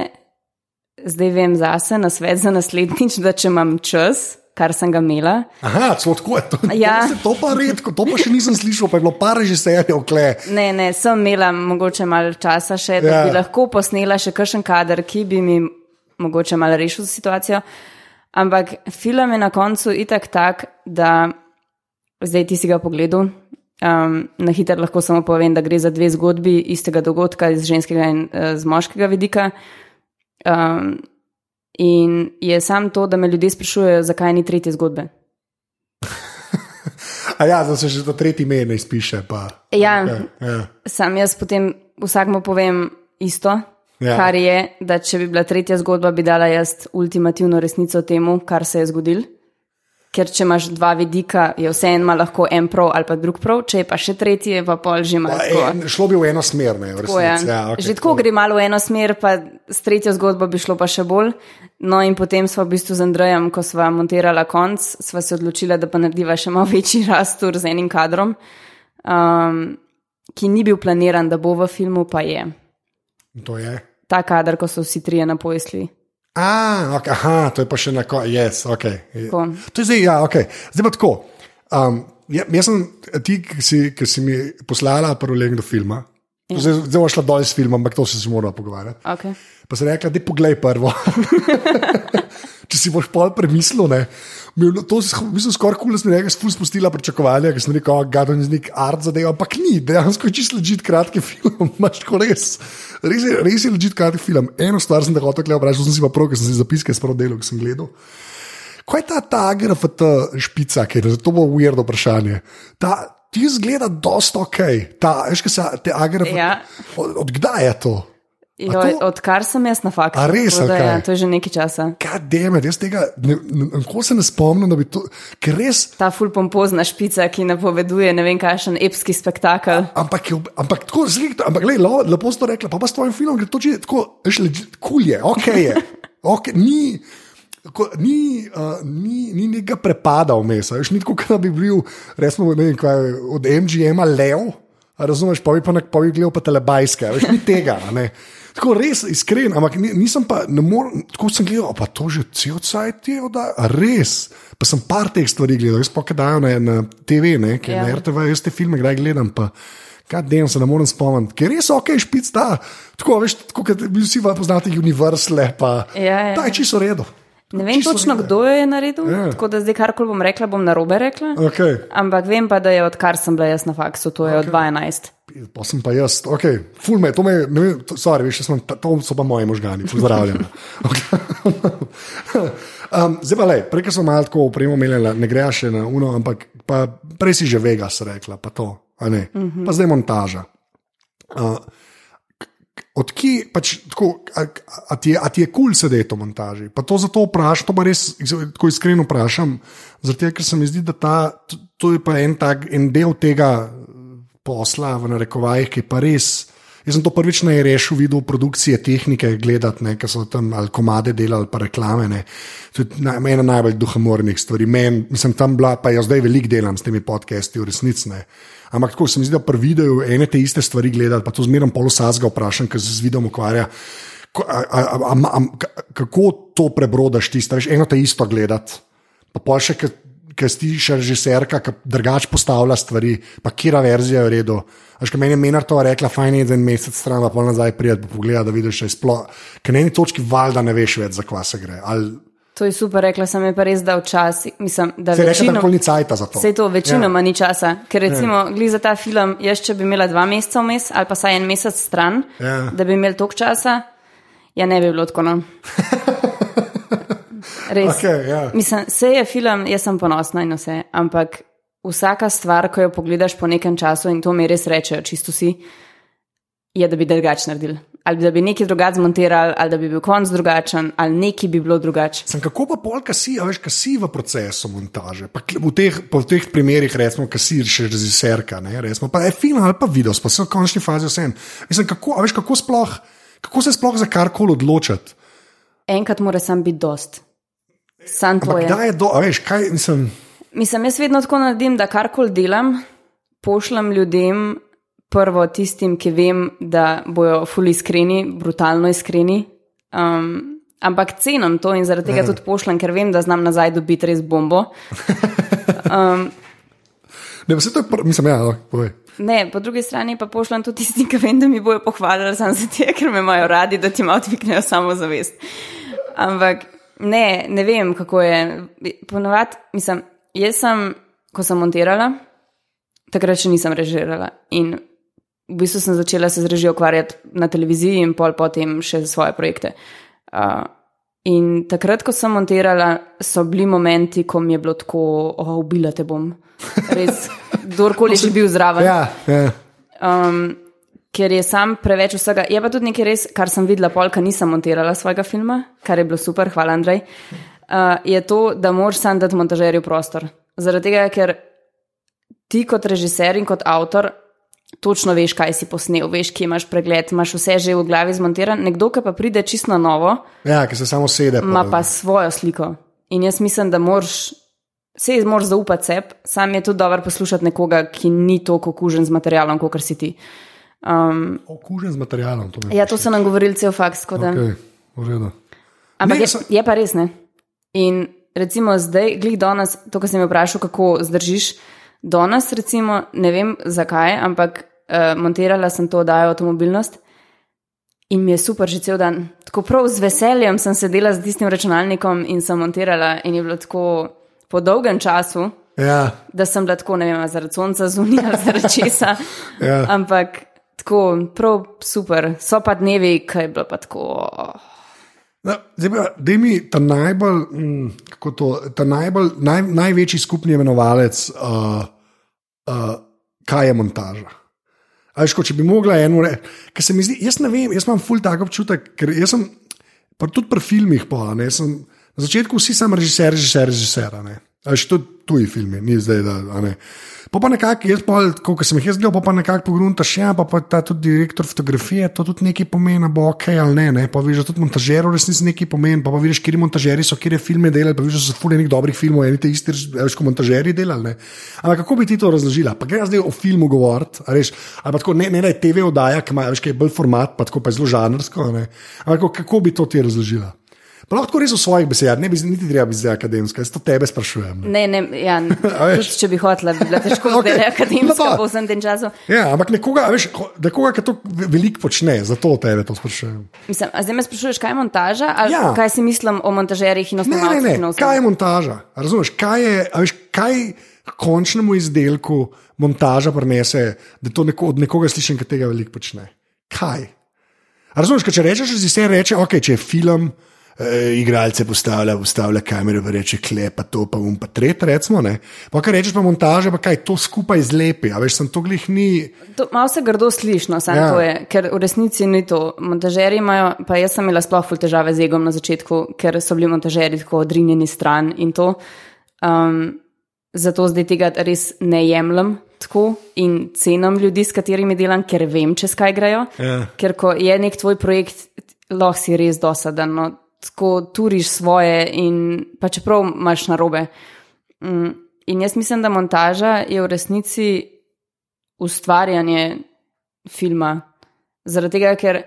zdaj vem zase na svet za naslednjič, da če imam čas, kar sem ga imela. Aha, celo tako je. To, Ja. to, pa redko, to pa še nisem slišal, pa je bilo par režiserjev, kle. Ne, ne, sem imela mogoče malo časa še, da Ja. bi lahko posnela še kakšen kader, ki bi mi mogoče malo rešil situacijo. Ampak film je na koncu itak tak, da zdaj ti si ga pogledal. Um, na hitro lahko samo povem, da gre za dve zgodbi istega dogodka iz ženskega in uh, z moškega vidika. Um, in je sam to, da me ljudje sprašujejo, zakaj ni tretje zgodbe. (laughs) A ja, da se že to tretji ime ne izpiše. Pa. Ja. Okay, ja. Sam jaz potem vsakmu povem isto, Ja. ja. kar je, da če bi bila tretja zgodba, bi dala jaz ultimativno resnico temu, kar se je zgodil. Ker če imaš dva vidika, je vseeno lahko en prav ali pa drug prav, če je pa še tretji, je pa pol že malo. Tako. en, šlo bi v eno smer, ne, v Tako resnici. Ja, okay, Že tako gre malo v eno smer, pa s tretjo zgodbo bi šlo pa še bolj. No, in potem smo v bistvu z Andrejem, ko smo montirali konc, sva se odločila, da pa narediva še malo (laughs) večji rastur z enim kadrom, um, ki ni bil planiran, da bo v filmu, pa je. To je. Ta kader, ko so vsi trije na poisli. A, okay, aha, to je pa še na koncu. Yes, okay. Tako. To je zdaj, ja, okay. zdaj pa tako. Um, ja, jaz sem ti, ki si, ki si mi poslala prvo legendo filma. Ja. Zdaj, zdaj šla dol s filmom, ampak to se moramo pogovarjati. Okay. Pa si rekla, da poglej prvo. (laughs) Če si boš pol premislil, ne. Bilo To mislim, skoraj kul, da sem rekel, spust spustila pričakovanja, ker sem rekel, gado je nek art zadeva, ampak ni, dejansko je čisto ležit kratki (laughs) film. Imaš tako res, res je, res je ležit kratki film. Eno stvar sem hotel gledati, vprašal sem si pa prav, ker sem si zapiske sprav delal, ki sem gledal. Kaj je ta, ta agrafat špica, ki je to bo ujerdo vprašanje. Ta, ti zgleda dosta ok, ta, veš, kaj se te agrafat. Ja. Od, od kdaj je to? Jo, odkar sem jaz na faktu. A res, da ja, to je že nekaj časa. Kaj demet, jaz tega, ne, ne, nikoli se ne spomnim, da bi to, res. Ta ful pompozna špica, ki napoveduje ne vem kakšen epski spektakel. Ampak, je, ampak tako zelo, ampak lej, lo, lepo si to rekla, pa pa s tvojim filmom, ker to že tako, veš, legit, kul je, ok je. (laughs) Okay, ni, ko, ni, uh, ni, ni nekega prepada vmes, a ni tako, da bi bil, resmo, ne vem, kaj, od MGM-a lev, a razumeš, pa bi pa, nek- pa bi gledal pa telebajske, a veš, ni tega. a ne. Tako res iskren, ampak ni- nisem pa, ne morem, tako sem gledal, pa to že cel cajt je, da, res. Pa sem par teh stvari gledal, jaz pa kaj dajo na, na TV, ne, ker ja. Na RTV, jaz te filme kdaj gledam. Pa, Kaj den se ne morem spomniti, ker res ok, špic ta. Tako, veš, tako kot vi vsi poznate Universal, pa Ja, ja. ta je čisto redo. Ne vem točno, kdo jo je naredil, Ja. tako da zdaj karkoli bom rekla, bom narobe rekla. Okay. Ampak vem pa, da je odkar sem bila jaz na faksu, to je okay. od 12. Pa sem pa jaz, ok, ful me, to me, ne vem, sorry, veš, sem, to so pa moji možgani, pozdravljam. (laughs) um, zdaj pa le, prej ko smo malo tako opremo imeli, ne gre še na uno, ampak pa, prej si že Vegas rekla, pa to, a ne, uh -huh. pa zdaj montaža. Uh, Odkje pač tako, a, a, ti a ti je kul cool sedeti v montaži? Pa to zato vprašam, to pa res tako iskreno vprašam, zato ker se mi zdi, da ta, to, to je pa en, tak, en del tega posla, v narekovajih, ki pa res. Jaz sem to prvič na rešu videl produkcije tehnike, gledati, ker so tam ali komade delali, pa reklame. Ne. To je na, ena najbolj duhomornih stvari. Men, mislim, tam bila, pa jaz zdaj veliko delam s temi podcasti, v resnici. Ampak tako se mi zdi, da pri videu ene te iste stvari gledati, pa to zmeraj polosazga vprašam, ker se z videom ukvarja. A- a- a- a- a- ka- Kako to prebrodaš ti, veš, eno te isto gledati, pa še, ker si še režiserka, ki drugače postavlja stvari, pa kira verzija je v redu. Až meni je Menar to rekla, fajn je en mesec stran, pa pol nazaj prijeti, pa pogleda, da vidiš, je sploh, ker na eni točki valjda ne veš več, za kva se gre. Ali, To je super, rekla sem je pa res, da včasih, mislim, da se da večino, nikoli ni cajta za to. Sej to večinoma ja. ni časa, ker recimo ja. za ta film, jaz če bi imela dva meseca vmes ali pa saj en mesec stran, Ja. da bi imel toliko časa, ja ne bi bilo tako. No. (laughs) Res. Okay, ja. Mislim, vse je film, jaz sem ponosna in vse, ampak vsaka stvar, ko jo pogledaš po nekem času in to mi res rečejo, čisto si, je, da bi drugače naredili. Ali da bi nekaj drugače zmontirali, ali da bi bil konc drugačen, ali nekaj bi bilo drugače. Sem kako pa polka si, a veš, kaj si v procesu montaže. Pa v teh, po teh primerih, recimo, kaj si še režiserka, ne, recimo, pa je film ali pa video, pa se v končni fazi vsem. Mislim, kako, veš, kako sploh, kako se sploh za karkoli odločiti. Enkrat mora sam biti dost. Sam to Ampak je. kdaj je do, a veš, kaj mislim. Mislim, jaz vedno tako naredim, da karkoli delam, pošljem ljudem, prvo tistim, ki vem, da bojo fully iskreni, brutalno iskreni. Um, ampak cenim to in zaradi tega tudi pošljem, ker vem, da znam nazaj dobiti res bombo. (laughs) Ne, vse to je, mislim, ja, no, povej. Ne, po drugi strani pa pošljem tudi tistim, ki vem, da mi bojo pohvalili samo zato, ker me imajo radi, da ti malo dvignejo samozavest. Ampak ne, ne vem, kako je. Ponovadi, mislim, jaz sem, ko sem montirala, takrat še nisem režirala. In v bistvu sem začela se z režijo ukvarjati na televiziji in pol potem še svoje projekte. Uh, in takrat, ko sem montirala, so bili momenti, ko mi je bilo tako, oh, ubila te bom. Res, (laughs) kdorkoli je že bil zraven. Ja, ja. Um, ker je sam preveč vsega. Je pa tudi nekaj res, kar sem videla, polka nisem montirala svojega filma, kar je bilo super, hvala Andrej. Uh, je to, da moraš sam dati montažerju prostor. Zaradi tega, ker ti kot režiser in kot avtor točno veš, kaj si posnel, veš, ki imaš pregled, imaš vse že v glavi zmontiran. Nekdo, ki pa pride čisto na novo, ja ki se samo sede. ima pa svojo sliko. In jaz mislim, da moraš. Se je moraš zaupati sebi, sam je tudi dobro poslušati nekoga, ki ni toliko okužen z materialom, kot si ti. Um, Okužen z materialom. To ja, to so nam govorili cel faks. tako okay. Ampak Ne, je, sa- je pa res ne. In recimo zdaj, glih danes, to, kar sem me vprašal, kako zdržiš, danes, recimo, ne vem zakaj, ampak uh, montirala sem to oddajo avtomobilnost in mi je super že cel dan. Tako prav z veseljem sem sedela z tistim računalnikom in sem montirala in je bilo tako po dolgem času. Ja, Da sem bila tako, ne vem, zaradi sonca zunija ali zaradi česa. Ja. Ampak tako, prav super. So pa dnevi, ki je bilo pa tako. oh. Da, zdaj da mi ta najbolj, mm, to, ta najbolj, naj, največji skupni imenovalec, uh, uh, kaj je montaža. A Veš, ko, če bi mogla eno reči, ker se mi zdi, jaz ne vem, jaz imam ful tak občutek, ker jaz sem, pa tudi pri filmih, pa, ne, sem, na začetku vsi sem režiser, režiser, režiser. ne. A Veš, tudi tuji filmi, ni zdaj, da ne. Pa pa nekako, jaz pa, ko sem jih jaz gledal, pa, pa nekako pogruntaš, ja, pa, pa ta tudi direktor fotografije, to tudi nekaj pomeni, bo ok ali ne, ne. pa vidiš, da tudi montažer v resnici nekaj pomeni, pa, pa vidiš, kje montažeri so, kje filme delali, pa vidiš, da so fulje nekih dobrih filmov, eni te isti, veš, ko montažeri delali. Ne. Ampak kako bi ti to razložila? Pa gre zdaj o filmu govoriti, a veš, ali pa tako, ne, ne da je TV oddaja, ki ima, veš, ki je bolj format, pa tako pa je zelo žanrsko, ne. Ampak kako bi to ti razložila? Pa lahko res v svojih besedah, ne bi niti treba biti zdaj akademska, jaz to tebe sprašujem. Ne. Ne, ne, ja, (laughs) tudi če bi hotela, bi bila težko (laughs) okay. zdaj akademska po vsem tem času. Ja, ampak nekoga, a veš, nekoga, ki to ve- veliko počne, zato tebe to sprašujem. Mislim, zdaj me sprašuješ, kaj je montaža, ali Ja. kaj si mislim o montažerjih in Ne, ne, ne, filmov? kaj je montaža? Razumeš, kaj je, veš, kaj končnemu izdelku montaža prinese, da to neko, od nekoga slišim, ki tega veliko počne? Kaj? Razumeš, kaj če rečeš, režiser reče, ok, če je film. Uh, igralce postavlja, postavlja kamero, pa reče klepa to, pa um, pa tret, recimo. ne. Pa kar rečeš, pa montaža, pa kaj to skupaj zlepi. A veš, sem to glih ni. To, malo se grdo sliši, no, samo Ja. to je, ker v resnici ni to. Montažeri imajo, pa jaz sem imela sploh ful težave z egom na začetku, ker so bili montažeri tako odrinjeni stran in to. Um, zato zdaj tega res ne jemljem tako in cenim ljudi, s katerimi delam, ker vem, čez kaj grejo. Ja. Ker ko je nek tvoj projekt, lahko si res dosaden. No, tako turiš svoje, in pa čeprav imaš na robe. Mm, in jaz mislim, da montaža je v resnici ustvarjanje filma. Zaradi tega, ker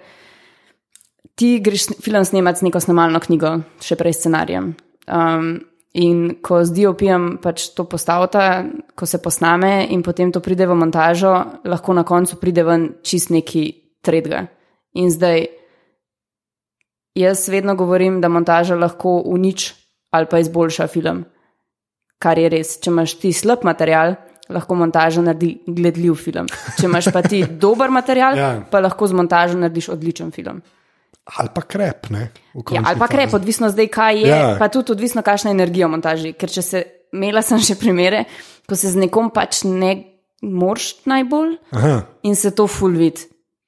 ti greš film snemati z neko snemalno knjigo, še prej scenarijem. Um, in ko z DOP-jem pač to postavita, ko se posname in potem to pride v montažo, lahko na koncu pride ven čist neki tretga. In zdaj jaz vedno govorim, da montaža lahko unič ali pa izboljša film. Kar je res. Če imaš ti slab material, lahko montaža naredi gledljiv film. Če imaš pa ti (laughs) dober material, Ja. pa lahko z montažo narediš odličen film. Ali pa krep, ne? Ja, ali pa fazi. krep, odvisno zdaj, kaj je, Ja. pa tudi odvisno, kakšna je energija v montaži. Ker če se, imela sem še primere, ko se z nekom pač ne morš najbolj Aha. in se to full vid.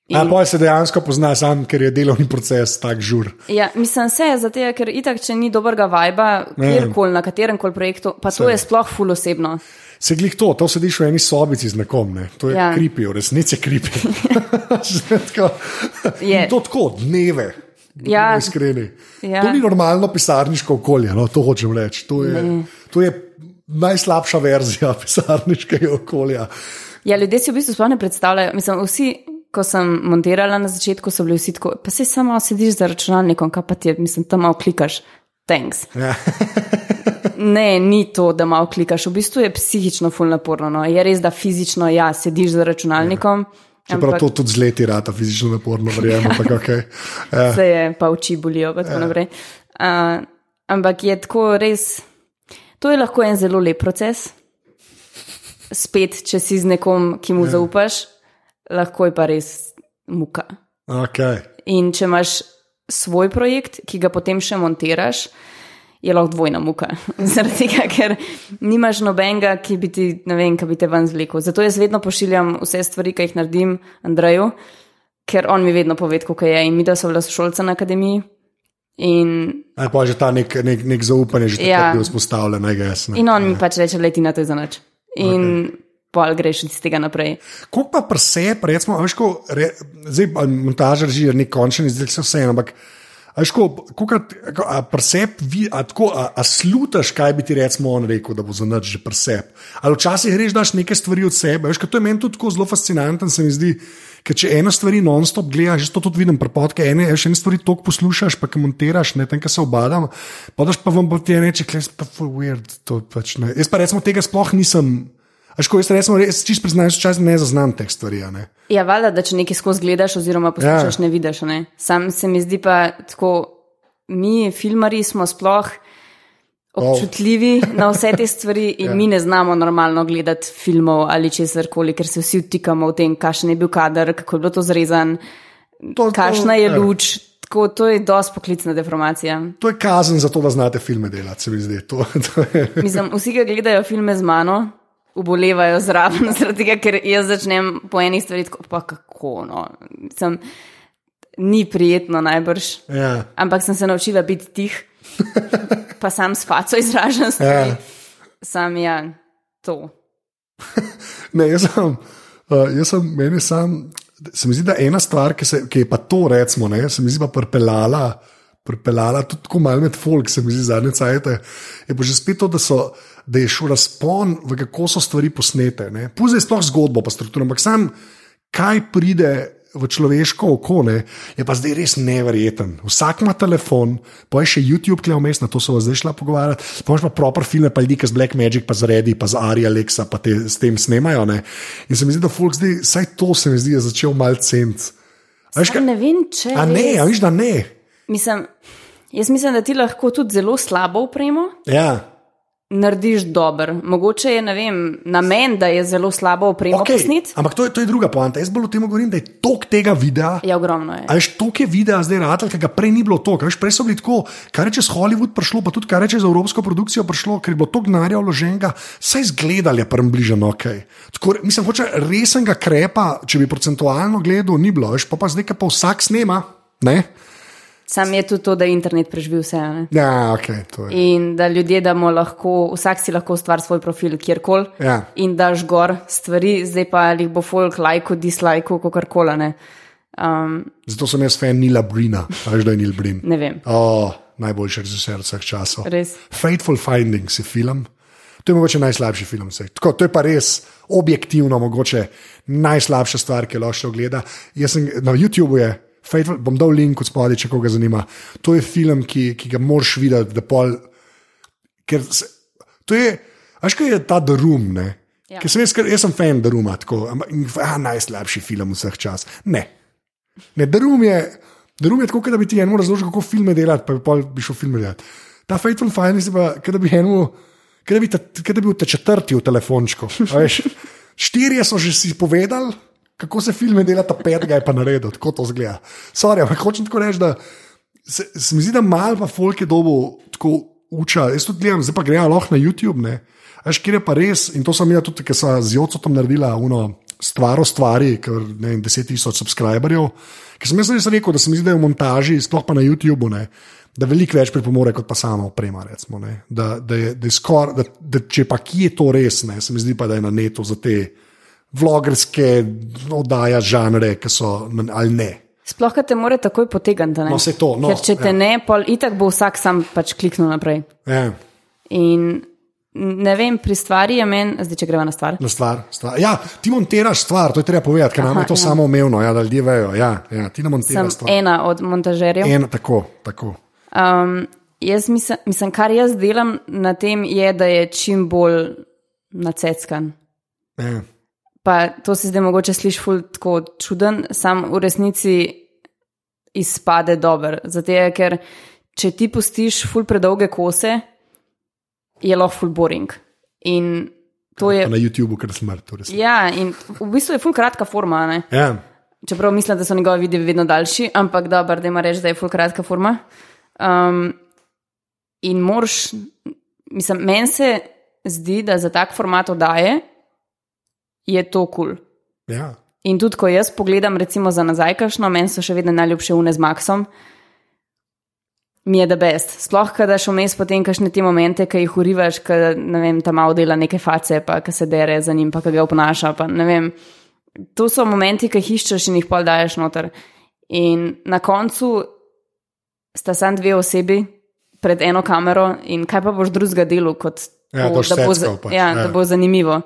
In... A pa se dejansko pozna sam, ker je delovni proces tak žur. Ja, mislim se, zato ker itak, če ni dobrega vajba, kjerkoli na katerem koli projektu, pa to se. je sploh fulosebno. Se glih to, to sediš v eni sobici z nekom, ne? to je ja. kripi, v resnici kripi. je. (laughs) To tako, dneve. Ja. Iskreni. Ja. To ni normalno pisarniško okolje, no? to hočem reči. To je, to je najslabša verzija (laughs) pisarniškega okolja. Ja, ljudje si v bistvu sploh ne predstavljajo. Mislim, vsi, ko sem montirala na začetku, so bili vsi tako, pa si samo sediš za računalnikom, kaj pa ti je, mislim, tam malo klikaš. Thanks. Ja. (laughs) ne, ni to, da malo klikaš, v bistvu je psihično fulnaporno. No. Je res, da fizično ja, sediš za računalnikom. Ja. Čeprav ampak, to tudi z leti rata fizično naporno, verjamem. ja. okay. (laughs) ja. Se je, pa oči bolijo. Pa ja. uh, ampak je tako res, to je lahko en zelo lep proces. Spet, če si z nekom, ki mu ja. zaupaš, lahko je pa res muka. Okay. In če imaš svoj projekt, ki ga potem še montiraš, je lahko dvojna muka. (laughs) Zaradi tega, ker nimaš nobenega, ki bi ti, ne vem, kaj bi te ven zvlekel. Zato jaz vedno pošiljam vse stvari, ki jih naredim Andreju, ker on mi vedno pove, kako je. In mi, da so bila sošolca na akademiji. In, Aj, pa že ta nek, nek, nek zaupanje, že ja. tako je vzpostavljen, ne gre. In on mi pač reče, leti na to za noč. In okay pa greš iz tega naprej. Kako pa presep, recimo, ko, re, zdaj montažer že je nek končni izdelek, vse eno, ampak. Presep, a, a, a slutaš, kaj bi ti recimo on rekel, da bo za noč že presep. Ali včasih greš daš nekaj stvari od sebe. Veš, to je meni tudi zelo fascinantno, se mi zdi. Ker če eno stvar non-stop gledaš, to tudi vidim, prepotke, ene, še ene stvari toliko poslušaš, pa ki montiraš, ne tem, kar se obadam, podaš pa vam bo ti reče, klej, pa je weird. Pač, Jaz pa recimo tega sploh nisem. Škoda, jaz rečem, res čisto priznam, da ne zaznam teh stvari. Ne? Ja, valjda, da če nekaj skozi gledaš, oziroma poslušaš, ja. ne vidiš. Ne? Sam se mi zdi pa tako, mi, filmari, smo sploh občutljivi oh. na vse te stvari (laughs) in ja. mi ne znamo normalno gledati filmov ali česar koli, ker se vsi vtikamo v tem, kakšen je bil kader, kako je bilo to zrezan, kakšna je ja. luč. Tako, to je dosti poklicna deformacija. To je kazen za to, da znate filme delati, se mi zdi. To, (laughs) to Mislim, vsi, ki gledajo filme z mano, ubolevajo zraven, (laughs) tega, ker jaz začnem po eni stvari tako, pa kako. No. Sem, ni prijetno najbrž. Ja. Ampak sem se naučila biti tih, (laughs) pa sam s faco izražam stvari. Ja. Sam ja, to. (laughs) ne, jaz sem, uh, jaz sem, meni sam. Se mi zdi, da ena stvar, ki, se, ki je pa to, recimo, ne, se mi zdi pa prpelala, prpelala tudi tako malo med folk, se mi zdi zadnje cajte, je pa že spet to, da so da je šel razpon, v kako so stvari posnete. Puzaj sploh zgodbo, pa strukturo, ampak sam, kaj pride v človeško oko, ne, je pa zdaj res neverjeten. Vsak ima telefon, pa je še YouTube, ki je vmes, na to so zdaj šla pogovarjati, pa imaš pa proper film, pa ljudi, ki z Black Magic, pa z Redi, pa z Ari Alexa, pa te s tem snemajo. Ne. In se mi zdi, da Fulk zdaj, vsaj to se mi zdi, je začel mal cent. Ne vem, če. A ne, a viš, da ne. Mislim, jaz mislim, da ti lahko tudi zelo slabo upremo. Ja narediš dober. Mogoče je vem, namen, da je zelo slabo opremo okay, posnet. Ampak to je, to je druga poanta. Jaz bolj o tem govorim, da je tok tega videa. Ja, ogromno je. Ali je tok je videa zdaj rad, ker ga prej ni bilo tok. Prej so bili tako, kar reče z Hollywood prišlo, pa tudi kar reče z evropsko produkcijo prišlo, ker je bilo tok denarja vloženega, saj zgledali je prvem bližano ok. Tako, mislim, hoče resnega krepa, če bi procentualno gledal, ni bilo, veš, pa pa zdaj pa vsak snema. Ne? Sam je tudi to, da je internet preživel vse. Ja, okay, in da ljudje, da lahko, vsak si lahko ustvari svoj profil kjerkoli. Ja. In daš gor stvari, zdaj pa jih bo folk lajko, dislajko, kako koli. Um, Zato sem jaz fan Nila Brina, veš, da je Nil Brin. Ne vem. Oh, najboljši režiser vseh časov. Res. Fateful Findings je film. To je mogoče najslabši film. Tako, to je pa res objektivno, mogoče najslabša stvar, ki jo lahko gleda. Na YouTubu je Fateful, bom dal link od spodaj, če koga zanima. To je film, ki, ki ga moraš videti. Pol, se, to je, veš, kaj je ta The Room. Ja. Sem jaz, jaz sem fan The Room, tako najslabši film vseh čas. Ne. ne The Room je, The Room je tako, da bi ti eno razložil, kako filme delati, pa bi, bi šel film delati. Ta Fateful Finance je pa, da bi eno. Kaj bi, bi bil ta četrti v telefončku? (laughs) Štirje so že si povedali, kako se filme dela, ta petega je pa naredil, tako to zgleda. Sorry, ampak hočem tako reči, da se, se mi zdi, da malo pa folk je dobo tako uča. Jaz tudi gledam, zdaj pa grejo lahko na YouTube. Ne? Veš, kjer je pa res, in to sem jaz tudi, ker sem z Jocom naredila, uno, stvar o stvari, ker ne vem, 10 tisoč subscriberjev. Ker sem jaz res rekel, da se mi zdi, da je v montaži, sploh pa na YouTubu, ne, da veliko več pripomore kot pa sama oprema. Recimo, ne, da, da, je, da, je skor, da, da če pa kje je to res, ne, se mi zdi pa, da je na netu za te vlogerske oddaje, žanre, ki so ali ne. Sploh, ker te more takoj potegniti. No, se to. No, Ker če te ja. ne, pol itak bo vsak sam pač kliknil naprej. Ja, In ne vem, pri stvari je meni, zdaj če greva na stvar. na stvar, stvar. Ja, ti montiraš stvar, to je treba povedati, ker nam je to ja. samo umevno, ja, da ljudje vejo. Ja, ja, ti ne Sem montiraš stvar. ena od montažerjev. En, tako, tako. Um, jaz mislim, mislim, kar jaz delam na tem, je, da je čim bolj naceckan. Ja. Pa to se zdaj mogoče sliši ful tako čuden, sam v resnici izpade dober. Zato je, ker če ti pustiš ful predolge kose, je lahko ful boring. In to je. Pa Na YouTubu, ker smrt. to res. Ja, in v bistvu je ful kratka forma. Ne? Ja. Čeprav mislim, da so njegovi videi vedno daljši, ampak dobro, da ima reči, da je ful kratka forma. Um, in moraš, mislim, meni se zdi, da za tak format oddaje je to kul. Cool. Ja. In tudi, ko jaz pogledam, recimo za nazaj, kašno, meni so še vedno najljubše une z Maxom, mi je da best. Sploh, kada šel vmes potem kašne te momente, ki jih urivaš, ki ne vem, tam malo dela neke face, pa ki se dere za njim, pa ki ga oponaša. Pa, ne vem. to so momenti, ki jih iščeš in jih pol daješ noter. In na koncu sta samo dve osebi pred eno kamero, in kaj pa boš drugega delu, kot Ja, to, da, bo, seckal pač, ja, ja. da bo zanimivo.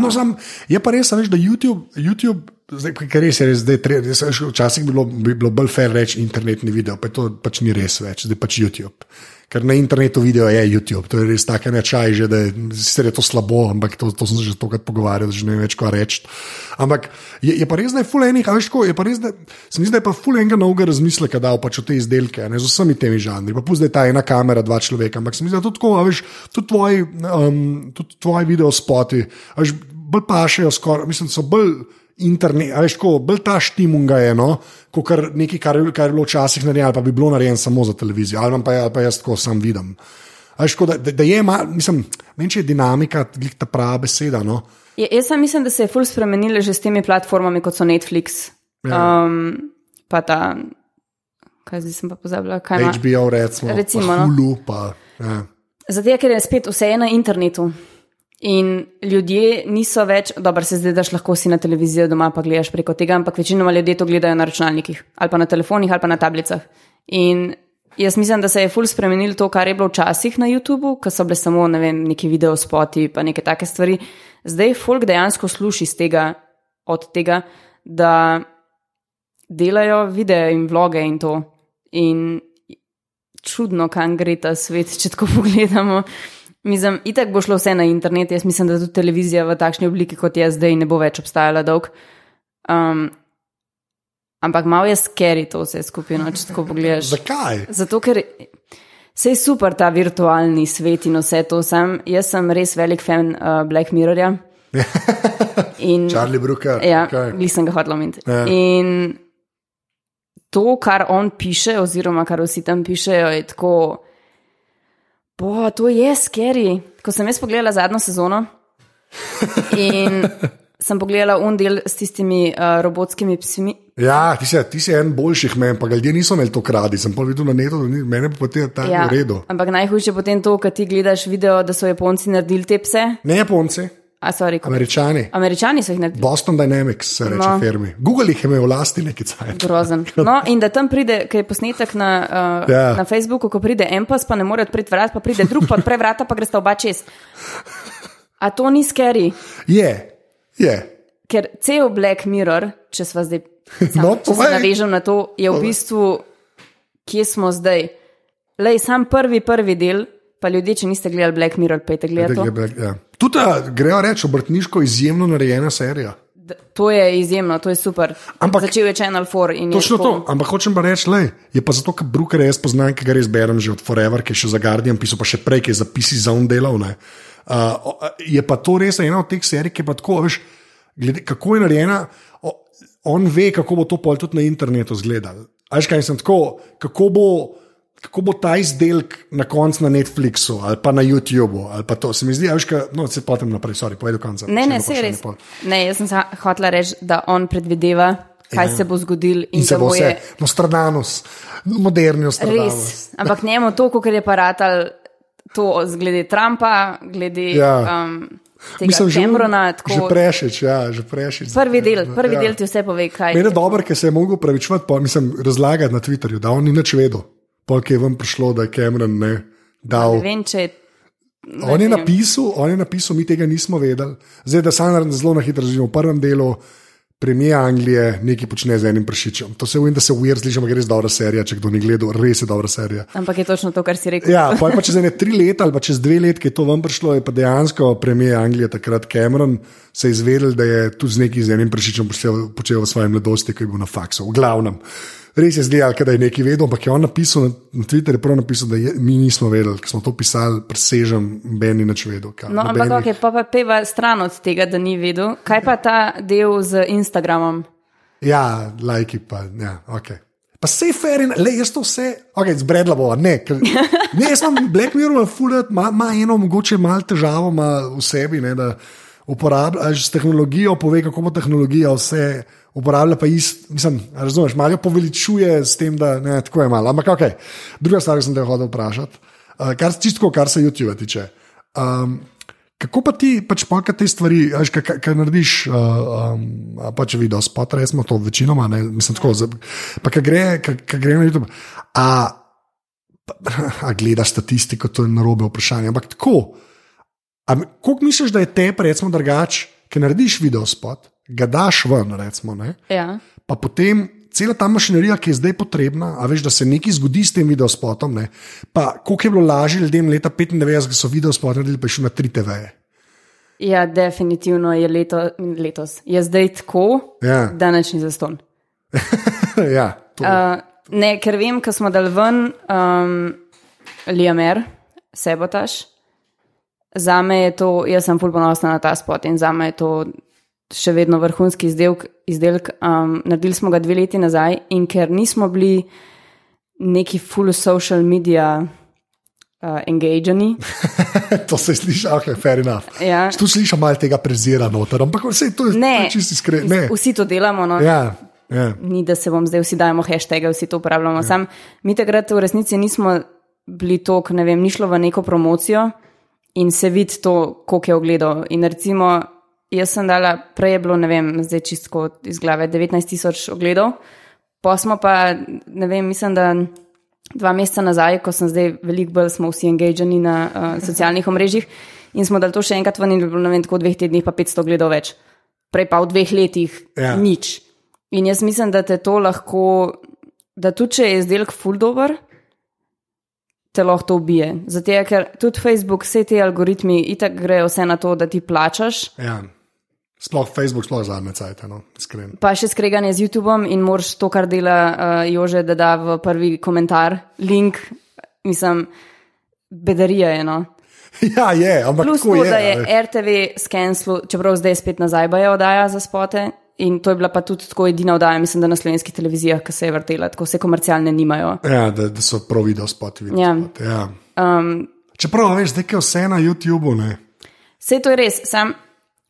No, sam, je pa res, veš, da YouTube, YouTube zdaj, ker res je, res, zdaj, tre, veš, včasih bi bilo, bi bilo bolj fair reči internetni video, pa to pač ni res več, zdaj pač YouTube. Ker na internetu video je YouTube, to je res tako nečaj, že da je, je to slabo, ampak to, to sem se že tokrat pogovarjal, že ne vem več, kaj reči. Ampak je, je pa res, da je fulenih, a veš, tako, je pa res, da se mi zdi, da je pa fulenga novega razmisleka dal pač o te izdelke, ne z vsemi temi žanri. Pa pusti, da je ta ena kamera, dva človeka, ampak se mi zdi, da tudi tako, a veš, tudi tvoji, um, tudi tvoji video spoti, a veš, bolj pašejo skoraj, mislim, so bolj internet, a veš, tako, bolj ta štimunga je, no, kot kar nekaj, kar, je- kar je bilo včasih narejeno, ali pa bi bilo narejeno samo za televizijo, ali pa, ali pa jaz tako sam vidim. A veš, tako, da, da, da je, ma, mislim, meni če je dinamika, glih ta prava beseda, no. Ja, jaz sem mislim, da se je ful spremenilo že s temi platformami, kot so Netflix. Ja. Um, pa ta, kaj zdaj sem pa pozabila, kaj ima. HBO, recimo, Recimo, pa no. Hulu, pa, ja. Zato, ker je spet vse na internetu. In ljudje niso več, dobro se zdaj daš lahko si na televizijo doma, pa gledaš preko tega, ampak večinoma ljudje to gledajo na računalnikih ali pa na telefonih ali pa na tablicah. In jaz mislim, da se je ful spremenilo to, kar je bilo včasih na YouTubu, ko so bile samo ne vem, neki video spoti pa neke take stvari. Zdaj folk dejansko sluši tega, od tega, da delajo videe in vloge in to. In čudno, kam gre ta svet, če tako (laughs) pogledamo. Mislim, itak bo šlo vse na internet, jaz mislim, da tudi televizija v takšni obliki, kot je zdaj, ne bo več obstajala dolg. Um, ampak malo je scary to vse skupaj, no, če tako pogledaš. Zakaj? Zato, ker se je super ta virtualni svet in vse to. Sam, jaz sem res velik fan uh, Black Mirrorja. (laughs) In, Charlie Brooker. Ja, okay. okay. nisem ga hotel omeniti. Ja. In to, kar on piše, oziroma kar vsi tam pišejo, je tako. Bo, to je scary. Ko sem jaz pogledala zadnjo sezono in (laughs) sem pogledala un del s tistimi uh, robotskimi psmi. Ja, ti si, ti si en boljših men, pa ljudje niso imeli to kradi. Sem pa videl na netu, da ni, mene pa potem ta ja. v redu. ampak najhujše je potem to, ko ti gledaš video, da so Japonci naredili te pse. Ne Japonci, A, sorry, Američani. Američani so jih naredili. Boston Dynamics se reče no. Firmi. Google jih je imel v lasti neki cajt. Grozen. (laughs) No, in da tam pride, ki je posnetek na, uh, Ja. ja. na Facebooku, ko pride en pas, pa ne more odpreti vrat, pa pride drug, pa odpre vrata, pa gre sta oba čez. A to ni scary, Je, je. ker cel Black Mirror, če sva zdaj. (laughs) Sam, No, če se povej. navežem na to, je v bistvu, kje smo zdaj. Lej, sam prvi, prvi del, pa ljudje, če niste gledali Black Mirror, pejte gledati. Ja. Tudi grejo reči, obrtniško izjemno narejena serija. D- To je izjemno, to je super. Ampak- Začel je Channel 4 in je Točno to, ampak hočem pa reči, le, je pa zato, ker Brooker jaz poznam, ki ga res berem že od Forever, ki je še za Guardian pisal, pa še prej, ki je zapisi za on delal. ne. Uh, je pa to res ena od teh serij, ki je pa tako, veš, glede, kako je narejena, on ve, kako bo to pol tudi na internetu izgledalo. A Veš kaj sem tako, kako bo kako bo ta izdelek na koncu na Netflixu ali pa na YouTubu. Ali pa to se mi zdi, da je no, se potem naprej, sorry, povedal konca. Ne, ne, se res. Ne, jaz sem hotela reči, da on predvideva, kaj ja. se bo zgodil in, in se bo vse. Je... Nostradamus, moderni Nostradamus. Res, ampak njemu to, kar je paratal, to glede Trumpa, glede. Ja. Um, Mislim, že, tako... že prešič, ja, že prešič. Prvi del, prvi ja. del ti vse pove, kaj. Mene je dobro, ker se je mogel pravičvati, pa mislim, razlagati na Twitterju, da on ni nič vedel polk je vam prišlo, da je Cameron ne dal. Ne vem, če je. On je, napisal, on je napisal, mi tega nismo vedeli. Zdaj, da nam zelo na hitro razvijamo. V prvem delu, premijer Anglije, nekaj počne z enim prašičem. To se vem, da se ujer zliže, ampak je res dobra serija. Če kdo ni gledal, res je dobra serija. Ampak je točno to, kar si rekel. Ja, pa, pa čez ene tri leta ali pa čez dve leti, ki je to vam prišlo, je pa dejansko premijer Anglije, takrat Cameron, se je izvedel, da je tudi z nekim z enim prašičem počel v svoji mladosti, ki je bil na faksu. V glavnem res je zdaj, da je nekaj vedel, ampak je on napisal na Twitterju, prav napisal, da je, mi nismo vedeli, ker smo to pisali, presežem, Ben ni več vedel. Kaj, no, ampak ok, pa, pa peva stran od tega, da ni vedel. Kaj pa ta del z Instagramom? Ja, lajki pa, ja, ok. Pa se je fair in le jaz to vse, ok, zbredla bo, ne. Ker, (laughs) ne, jaz sem Black Mirror, fulat, ima eno mogoče malo težavo v sebi, ne, da uporabljaš tehnologijo, pove, kako bo tehnologija vse uporablja pa isto, mislim, razumeš, malo poveličuje s tem, da ne, tako je malo. Ampak, ok, druga stvar, ki sem te hotel vprašati, uh, kar, čisto, kar se YouTube tiče. Um, kako pa ti, pač pa te stvari, kaj narediš, uh, um, pač video spot, resmo to večinoma, ne, mislim, tako, pa kaj gre, gre na YouTube. A, a gledaš statistiko, to je narobe vprašanje. Ampak tako, kako misliš, da je te, recimo, drugače, ki narediš video spot? Ga daš ven, recimo, ja. pa potem cela ta mašinerija, ki je zdaj potrebna, a veš, da se nekaj zgodi s tem videospotom. Ne? Pa koliko je bilo lažje ljudem leta 95, ki so videospot naredili, pa še na 3 TV. -je. Ja, definitivno je leto, letos. Je zdaj tako, ja. da neč ni zaston. (laughs) ja, uh, ne, ker vem, ko smo dal ven um, Liamer, sebotaž. Za me je to, jaz sem fulj ponosna na ta spot in za me je to še vedno vrhunski izdelk. izdelk um, naredili smo ga dve leti nazaj in ker nismo bili neki full social media. Uh, engageni. (laughs) to se sliši, ok, fair enough. Ja. Tu slišiš malo tega prezira noter, ampak vse to je, je čisto iskreno. Vsi to delamo. No. Ja, ja. Ni, da se bom zdaj vsi dajemo hashtag, vsi to uporabljamo. Ja. Sam mi takrat v resnici nismo bili tok, ne vem, ni šlo v neko promocijo in se vidi to, koliko je ogledal. In recimo, Jaz sem dala, prej je bilo, ne vem, zdaj čisto iz glave, 19 tisoč ogledov. Pa smo pa, ne vem, mislim, da dva meseca nazaj, ko sem zdaj veliko bolj, smo vsi engageni na uh, socialnih omrežjih in smo dali to še enkrat ven in bilo, ne vem, tako v dveh tednih pa 500 ogledov več. Prej pa v dveh letih ja. nič. In jaz mislim, da te to lahko, da tudi če je izdelek full dober, te lahko to ubije. Zato, ker tudi Facebook, vse te algoritmi, itak grejo vse na to, da ti plačaš. Ja. Sploh Facebook, sploh zadnje cajt, no, iskreno. Pa še skreganje z YouTubeom in moraš to, kar dela uh, Jože, da da v prvi komentar, link, mislim, bedarija je. No. (laughs) Ja, je, ampak Plus to, je, da je ali? RTV skenslu, čeprav zdaj spet nazaj boje oddaja za spote. In to je bila pa tudi tako edina oddaja, mislim, da na slovenskih televizijah, ki se je vrtela, tako vse komercialne nimajo. Ja, da, da so prav video spoti. Ja. Ja. Um, Čeprav veš, da je vse na YouTubu. Vse to je res. Sam,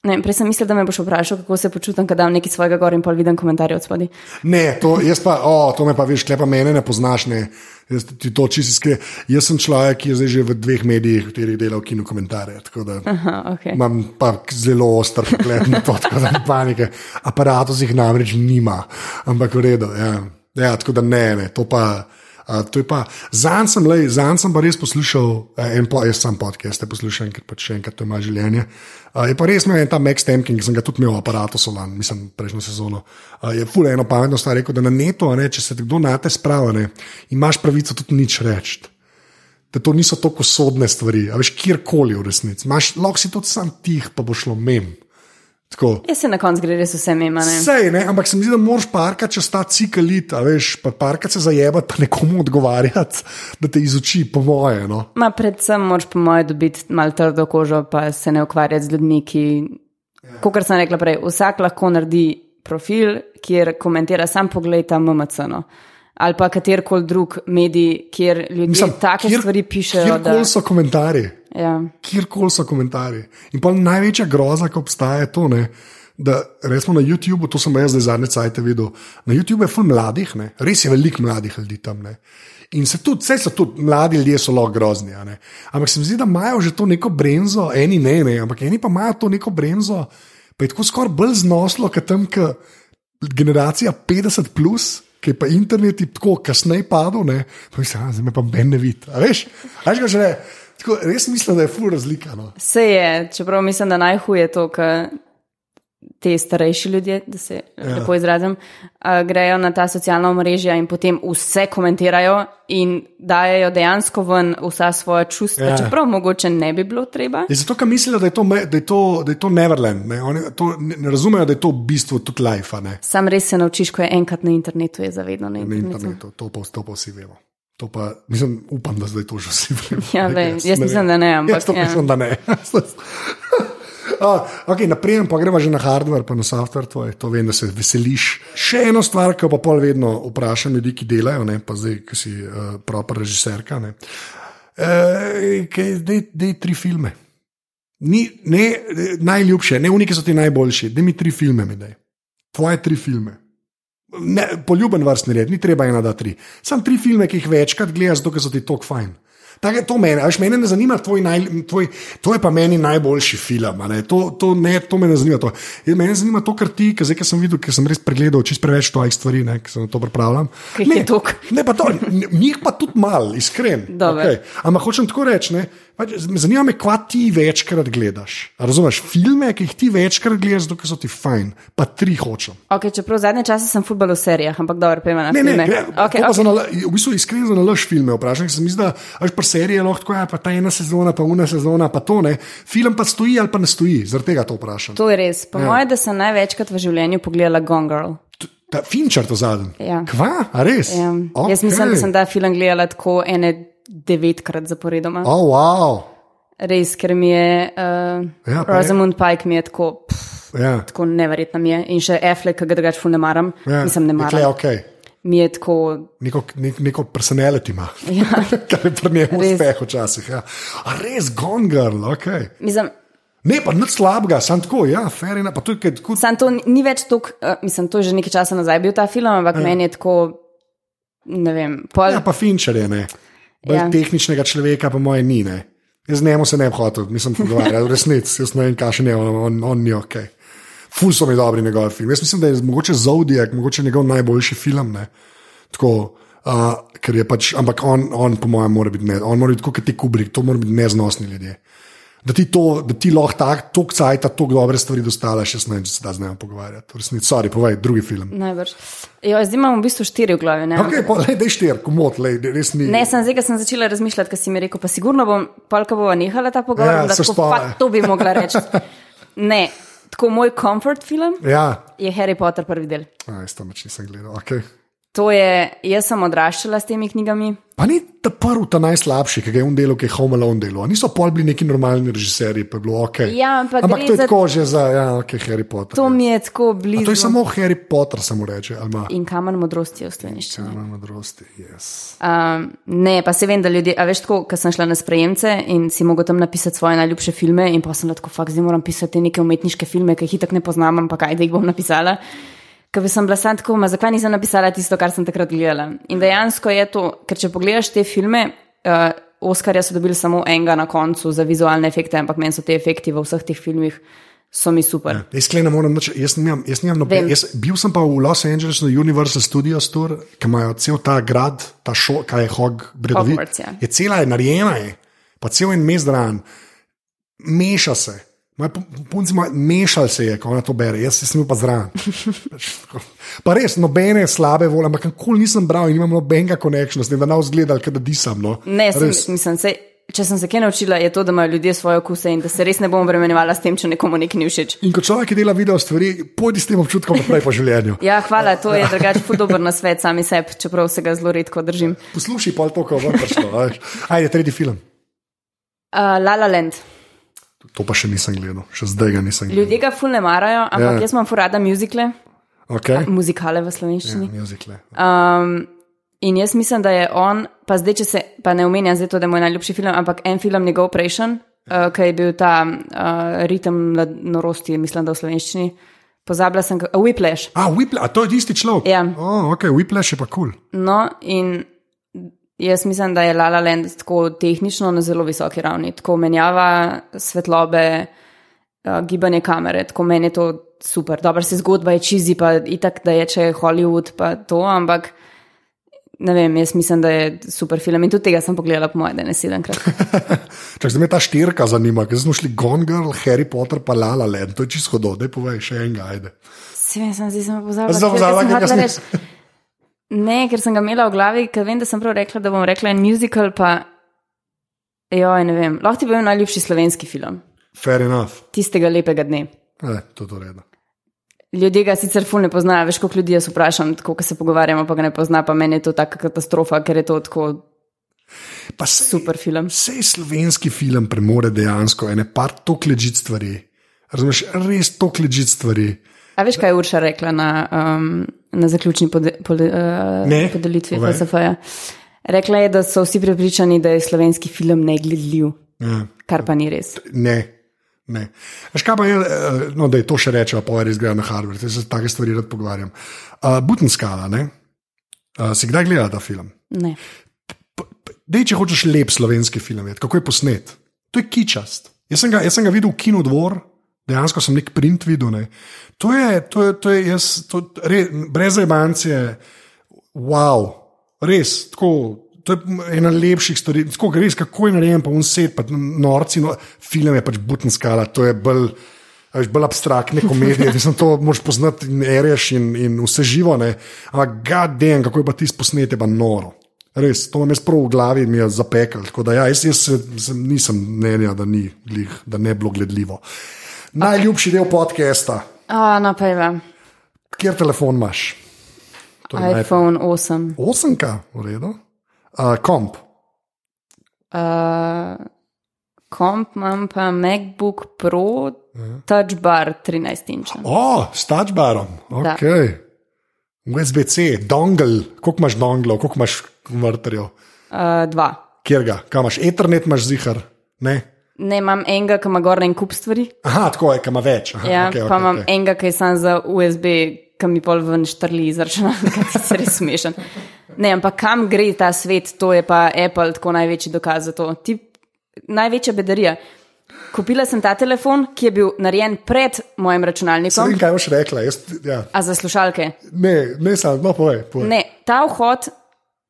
Ne, prej sem mislil, da me boš vprašal, kako se počutim, kadar dam nekaj svojega gor in pol vidim komentarje od spodaj. Ne, to, pa, oh, to me pa veš, klepa mene ne poznaš. Ne. Jaz, to, iskre, jaz sem človek, ki je zdaj že v dveh medijih, v katerih delal kino komentarje. Okay. Imam pa zelo ostar pogled na to, tako da panike. Aparatus jih namreč nima, ampak v redu. Ja. Ja, tako da ne, ne, to pa. Zanj sem, sem pa res poslušal eh, en po, jaz sam podcast, te poslušam, ker pač še enkrat to ima življenje. Uh, je pa res imel en ta Max Temkin, ki sem ga tudi imel v aparatu Solan, mislim, prejšnjo sezono. Uh, je fulej eno pametno stvar rekel, da na netu, ne, če se kdo na te sprava, imaš pravico tudi nič reči. Da to niso tako sodne stvari, a veš kjerkoli v resnici. Lahko si tudi sam tih, pa bo šlo mem. Tako. Jaz se na koncu gre res vse mimo. Sej, ne, ampak se mi zdi, da moraš parkati čez ta cikl, veš, pa parkati se zajebati, pa nekomu odgovarjati, da te izuči, po moje. No. Ma predvsem moraš, po moje, dobiti malo trdo kožo, pa se ne ukvarjati z ljudmi, ki, ja. kot sem rekla prej, vsak lahko naredi profil, kjer komentira sam pogled tam MMC. No. ali pa katerkoli drug medij, kjer ljudje take kjer- stvari pišejo. Da, Kjerkoli so komentarji, ja. kjerkoli so komentarji. In pa največja groza, ki obstaja, je to, ne, da resmo na YouTubu, to sem jaz zdaj zadnje cajte videl. Na YouTubu je ful mladih, ne, res je veliko mladih ljudi tam. Ne. In se tudi, vse so tudi mladi ljudje, so lahko grozni. Ampak se mi zdi, da imajo že to neko brenzo, eni ne, ne, ampak eni pa imajo to neko brenzo, pa je tako skoraj bolj znoslo, kot tam, ki generacija 50, plus, ki je pa internet je tako kasneje padel, ne, pa mislim, da me pa ben ne vidi. Veš, veš, kaj že ne. Tako, res mislim, da je fur razlika. No. Vse je, čeprav mislim, da najhuje to, ker te starejši ljudje, da se ja. lepo izrazim, a, grejo na ta socialna omrežja in potem vse komentirajo in dajo dejansko ven vsa svoja čustva, Ja. čeprav mogoče ne bi bilo treba. Je zato, ker mislijo, da je to, da je to, da je to Neverland. Ne? Oni to ne, razumejo, da je to v bistvu tudi life. Sam res se naučiš, ko je enkrat na internetu, je zavedno na Na internetu. internetu, to pa, to pa vsi vemo. To pa, mislim, upam, da zdaj to že vsi vemo. Ja, vem, Jaz jaz mislim, da ne, ampak, Jaz to ja. mislim, da ne. (laughs) Oh, okay, naprej pa gremo že na hardware, pa na software, tvoj, to vem, da se veseliš. Še eno stvar, ki pa pol vedno vprašam ljudi, ki delajo, ne, pa zdaj, ki si uh, proper režiserka. Ne, uh, dej, dej tri filme. Ni, ne, eh, najljubše, ne unike so ti najboljši, da mi tri filme mi daj. Tvoje tri filme. Ne, poljuben vrstni red, ni treba ena, da tri. Sam tri filme, ki jih večkrat gledaš, ker so ti tako fajn. Tak je to mene, veš, mene ne zanima tvoj, naj, tvoj, to je pa meni najboljši film. ne. To, to, ne, to me ne zanima. To. Je, mene zanima to, kar ti, ker zdaj, ker sem videl, ker sem res pregledal čist preveč tvojih stvari, ne, ker se na to pripravljam. Je Ne. Ne, pa to, njih pa tudi malo, iskren. Dobro. Okay. Ampak hočem tako reči, ne, pač, zanima me, kva ti večkrat gledaš. Razumeš, filme, ki jih ti večkrat gledaš, ker so ti fajn, pa tri hočem. Okay, čeprav zadnje čase sem futbol v serijah, ampak dobro, pojma na Ne, ne, filme. ne, okay, pa okay. za nala- v bistvu iskreno za nalaž filme vprašam, ker se mi da až pri seriji je lahko tako, ja, pa ta ena sezona, pa una sezona, pa to ne. Film pa stoji ali pa ne stoji, zaradi tega to vprašam. To je res. Po Ja. ja. mojem, da sem največkrat v življenju pogledala Gone Girl. T- Ta Finčar to zadnji. Ja. Kva, a res? Ja. Okay. Jaz mislim, da sem ta film gledala tako ene devetkrat zaporedoma. Oh, wow. Res, ker mi je uh, Ja, ja, je. Rosamund Pike mi je tako, pff, Ja. tako neverjetno mi je. In še Affleck, ki ga drugače ne maram, Ja. ja. mislim ne maram. okay. Mi je tako, Neko, nek, neko personality ima, ja, (laughs) kar je pri njemu uspeh včasih. Ja. A res, Gone Girl, ok. mislim, Ne, pa nič slabega, sam tako, ja, enough, pa je kaj tako. sam to ni- več tok, uh, mislim, to je že nekaj časa nazaj bil ta film, ampak ja. meni je tako, ne vem, pol, Ja, pa Finčar je, ne. Bolj ja. Tehničnega človeka, pa moje ni, ne. Jaz z njemu se ne bi hotel, nisem pogovarjal, v resnici, jaz ne vem, kaj še ne, on, on, on ni ok. Ful so mi dobri njegovi film. Jaz mislim, da je mogoče Zodiak, mogoče njegov najboljši film. Ne. Tako, uh, ker je pač, ampak on, on po mojem, mora biti ne, on mora biti kot ti Kubrick, to mora biti neznosni ljudje. Da ti, to, da ti lahko tako, tako cajta, tako dobre stvari ne vem, če se da z njim pogovarjati. Resnici, sorry, povej, drugi film. najbrž. Jo, zdaj imam v bistvu štiri v glavi. Ne, Ok, pa le, dej štir, komod, le, res ni. Ne, sem zdaj, ko sem začela razmišljati, ker si mi rekel, pa sigurno bom, polka bova nehala ta pogovor, Ja, ja, da se to bi mogla reči. (laughs) Ne, tako moj comfort film Ja, je Harry Potter prvi del. Aj, to nič nisem gledal. Okay. To je, jaz sem odraščala s temi knjigami. Pa ni ta prvi, ta najslabši, ki ga je on delal, ki je Home Alone delal. A Niso pol bili neki normalni režiserji, pa je bilo ok. Ja, ampak ampak to je za- tako že za ja, okay, Harry Potter. To ja. mi je tako A blizu. to je samo Harry Potter, samo reče. ima? In kamen modrosti je v slovenščini. Ja, modrosti, yes. Um, ne, pa se vem, da ljudje, a veš, tako, ko sem šla na sprejemce in si mogel tam napisati svoje najljubše filme, in pa sem bila tako, fakt, zdaj moram pisati neke umetniške filme, ki jih itak ne poznam, ampak kaj, da jih bom napisala. Ker bi sem bila sam tako, ma zakaj nisem napisala tisto, kar sem takrat gledala. In dejansko je to, ker če pogledaš te filme, uh, Oskarja so dobili samo enega na koncu za vizualne efekte, ampak meni so te efekti v vseh teh filmih, so mi super. Jaz sklene moram reči, jaz nimam, jaz nimam noben. Jaz, bil sem pa v Los Angelesu na Universal Studios Tour, ki imajo cel ta grad, ta šol, kaj je Hog Bredovit. Hogwarts, ja. Je cela je narejena, je, pa cel en mes dran, meša se. Punci imajo, mešal se je, ko ona to bere, jaz sem bil pa zraven. (laughs) Pa res, nobene slabe volje, ampak nikoli nisem bral in imam nobenega konekšnja, s tem, da ne vzgledal, da disam. No. Ne, sem, Res. mislim, se, če sem se kaj naučila, je to, da imajo ljudje svoje okuse in da se res ne bom obremenjevala s tem, če nekomu nekaj ni všeč. In ko človek dela video stvari, pojdi s tem občutkom naprej po življenju. (laughs) Ja, hvala, to je drugače ful dober na svet sami sebi, čeprav se ga zelo redko držim. Poslušaj, pol to, ko vam prišlo. Ajde, tretji film. Uh, La La Land. To pa še nisem gledal, še zdaj ga nisem gledal. Ljudje ga ful ne marajo, ampak Ja. ja. jaz imam ful rada muzikle, Okay. muzikale v Ja, slovenščini. muzikle. Um, In jaz mislim, da je on, pa zdaj, če se, pa ne omenjam zdaj to, da je moj najljubši film, ampak en film njegov prejšen, uh, ki je bil ta uh, ritem norosti, mislim, da v slovenščini. Pozabila sem, uh, Whiplash. A, Whiplash, a to je isti človek. Ja. Oh, ok, Whiplash je pa kul. Cool. No, in jaz mislim, da je Lala Land tako tehnično na zelo visoki ravni, tako menjava svetlobe, uh, gibanje kamere, tako meni je to super. Dobro, se zgodba je čizi, pa itak, da je če je Hollywood, pa to, ampak ne vem, jaz mislim, da je super film in tudi tega sem pogledala, po mojem, da ne sedemkrat. (laughs) Če se me ta štirka zanima, ker smo šli Gone Girl, Harry Potter, pa Lala Land, to je čisto hodo, da povej še enega, ajde. Se vem, sem zdaj pozabila. Zdaj sem pozabila, kaj sem. Ne, ker sem ga imela v glavi, ker vem, da sem prav rekla, da bom rekla en musical, pa joj, ne vem, lahko ti bo najljubši slovenski film. Fair enough. Tistega lepega dne. E, to je to redo. Ljudje ga sicer ful ne poznajo, veš, koliko ljudi jaz vprašam, tako ko se pogovarjamo, pa ga ne pozna, pa meni je to taka katastrofa, ker je to tako. Pa se, super film. Vse slovenski film premore dejansko ene par tok ležit stvari. Razumeš, res tok ležit stvari. A veš, kaj je Urša rekla na, um, na zaključni pode, pode, uh, podelitvi FSF-ja? Rekla je, da so vsi prepričani, da je slovenski film negledljiv. Ja. Kar pa ni res. Ne, Ne. Škaj pa je, eh, no, da je to še reče, pa res gre na Harvard, da se take stvari rad pogovarjam. Uh, Butenskala, ne? Uh, si kdaj gledal ta film? Ne. Dej, če hočeš lep slovenski film, je, kako je posnet. To je kičast. Jaz sem ga, jaz sem ga videl v kinu dvor, dejansko sem nek print videl. Ne. To je, to je, to je jaz, to, re, brez rebancije, wow, res, tako to je ena lepših stvari, tako res, kako je narejen, pa vse, pa norci, no, film je pač Butenskala, to je bolj. Veš, bolj abstraktne komedije, ki sem to moč poznati in reš in, in vse živo, ne. ampak gaden, kako je pa ti sposnete, pa noro. Res, to me je sprav v glavi, mi je zapekel. Tako da ja, jaz, jaz se, se, nisem mnenja, da, ni, da ne bi bilo gledljivo. Najljubši del podcasta. A, no, pa je vam. Kjer telefon imaš? iPhone 8. 8, v redu. Uh, komp. Uh, komp imam pa MacBook Pro, uh -huh. Touch Bar 13 inč. O, oh, s Touch Barom, ok. USB-C, dongle, koliko imaš donglov, koliko imaš konverterjev? Uh, dva. Kjer ga, kam imaš Ethernet, imaš zihar? Ne. Ne, imam enega, ki ima gor en kup stvari. Aha, tako je, ki ima več. Aha, ja, okay, pa okay, imam okay. enega, ki je sam za USB, ki mi pol ven štrli iz računalnika, (laughs) ki se res smešen. Ne, ampak kam gre ta svet, to je pa Apple, tako največji dokaz za to. Ti, največja bedarija. Kupila sem ta telefon, ki je bil narejen pred mojim računalnikom. Ne vem, kaj boš rekla. Jaz, ja. A za slušalke? Ne, ne, samo, no, povej. povej. Ne, ta vhod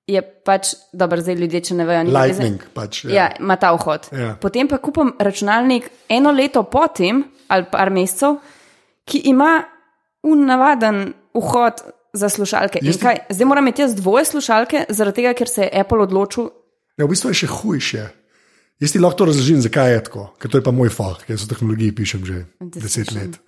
je pač, dobro, zdaj ljudje, če ne vejo, ni Lightning. Pač, ja, ja ima ta vhod. Ja. Potem pa kupim računalnik eno leto potem, ali par mesecev, ki ima unavaden vhod za slušalke. Kaj, zdaj moram imeti jaz dvoje slušalke, zaradi tega, ker se je Apple odločil. Ja, v bistvu je še hujše. Jaz ti lahko razložim, zakaj je tako, ker to je pa moj fah, ker so tehnologiji pišem že deset let.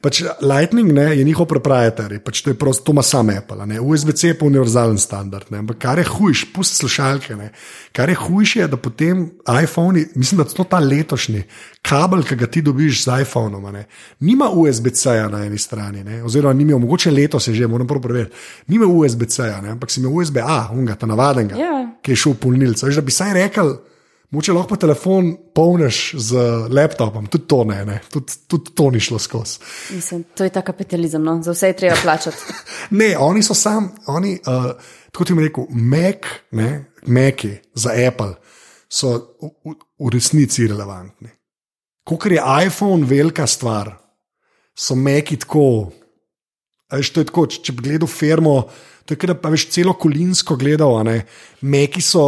Pač Lightning ne, je njihov proprietar, pač to, prost, to ima samo Apple, ne. USB-C je pa univerzalen standard. Ne. Ampak kar je hujš, pusti slušalke. Ne. Kar je hujše, je, da potem iPhone, mislim, da to ta letošnji kabel, ki ga ti dobiš z iPhonom, ne, nima USB-C-ja na eni strani, ne. oziroma nima, mogoče letos je že, moram prvo preveriti, nima USB-C-ja, ampak si imel USB-A, unga, ta navadenga, yeah. ki je šel v polnilce. Veš, da bi saj rekel. Moče lahko pa telefon polniš z laptopom, tudi to ne, ne. Tud, tudi to ni šlo skozi. Mislim, to je ta kapitalizem, no? za vse je treba plačati. (laughs) ne, oni so sam, oni, uh, tako ti mi rekel, Mac, ne, Maci za Apple so v, v, v resnici relevantni. Ker je iPhone velika stvar, so Maci tako. Veš, to je tako, če bi gledal firmo, to je kot da bi celo kolinsko gledal, Maci so.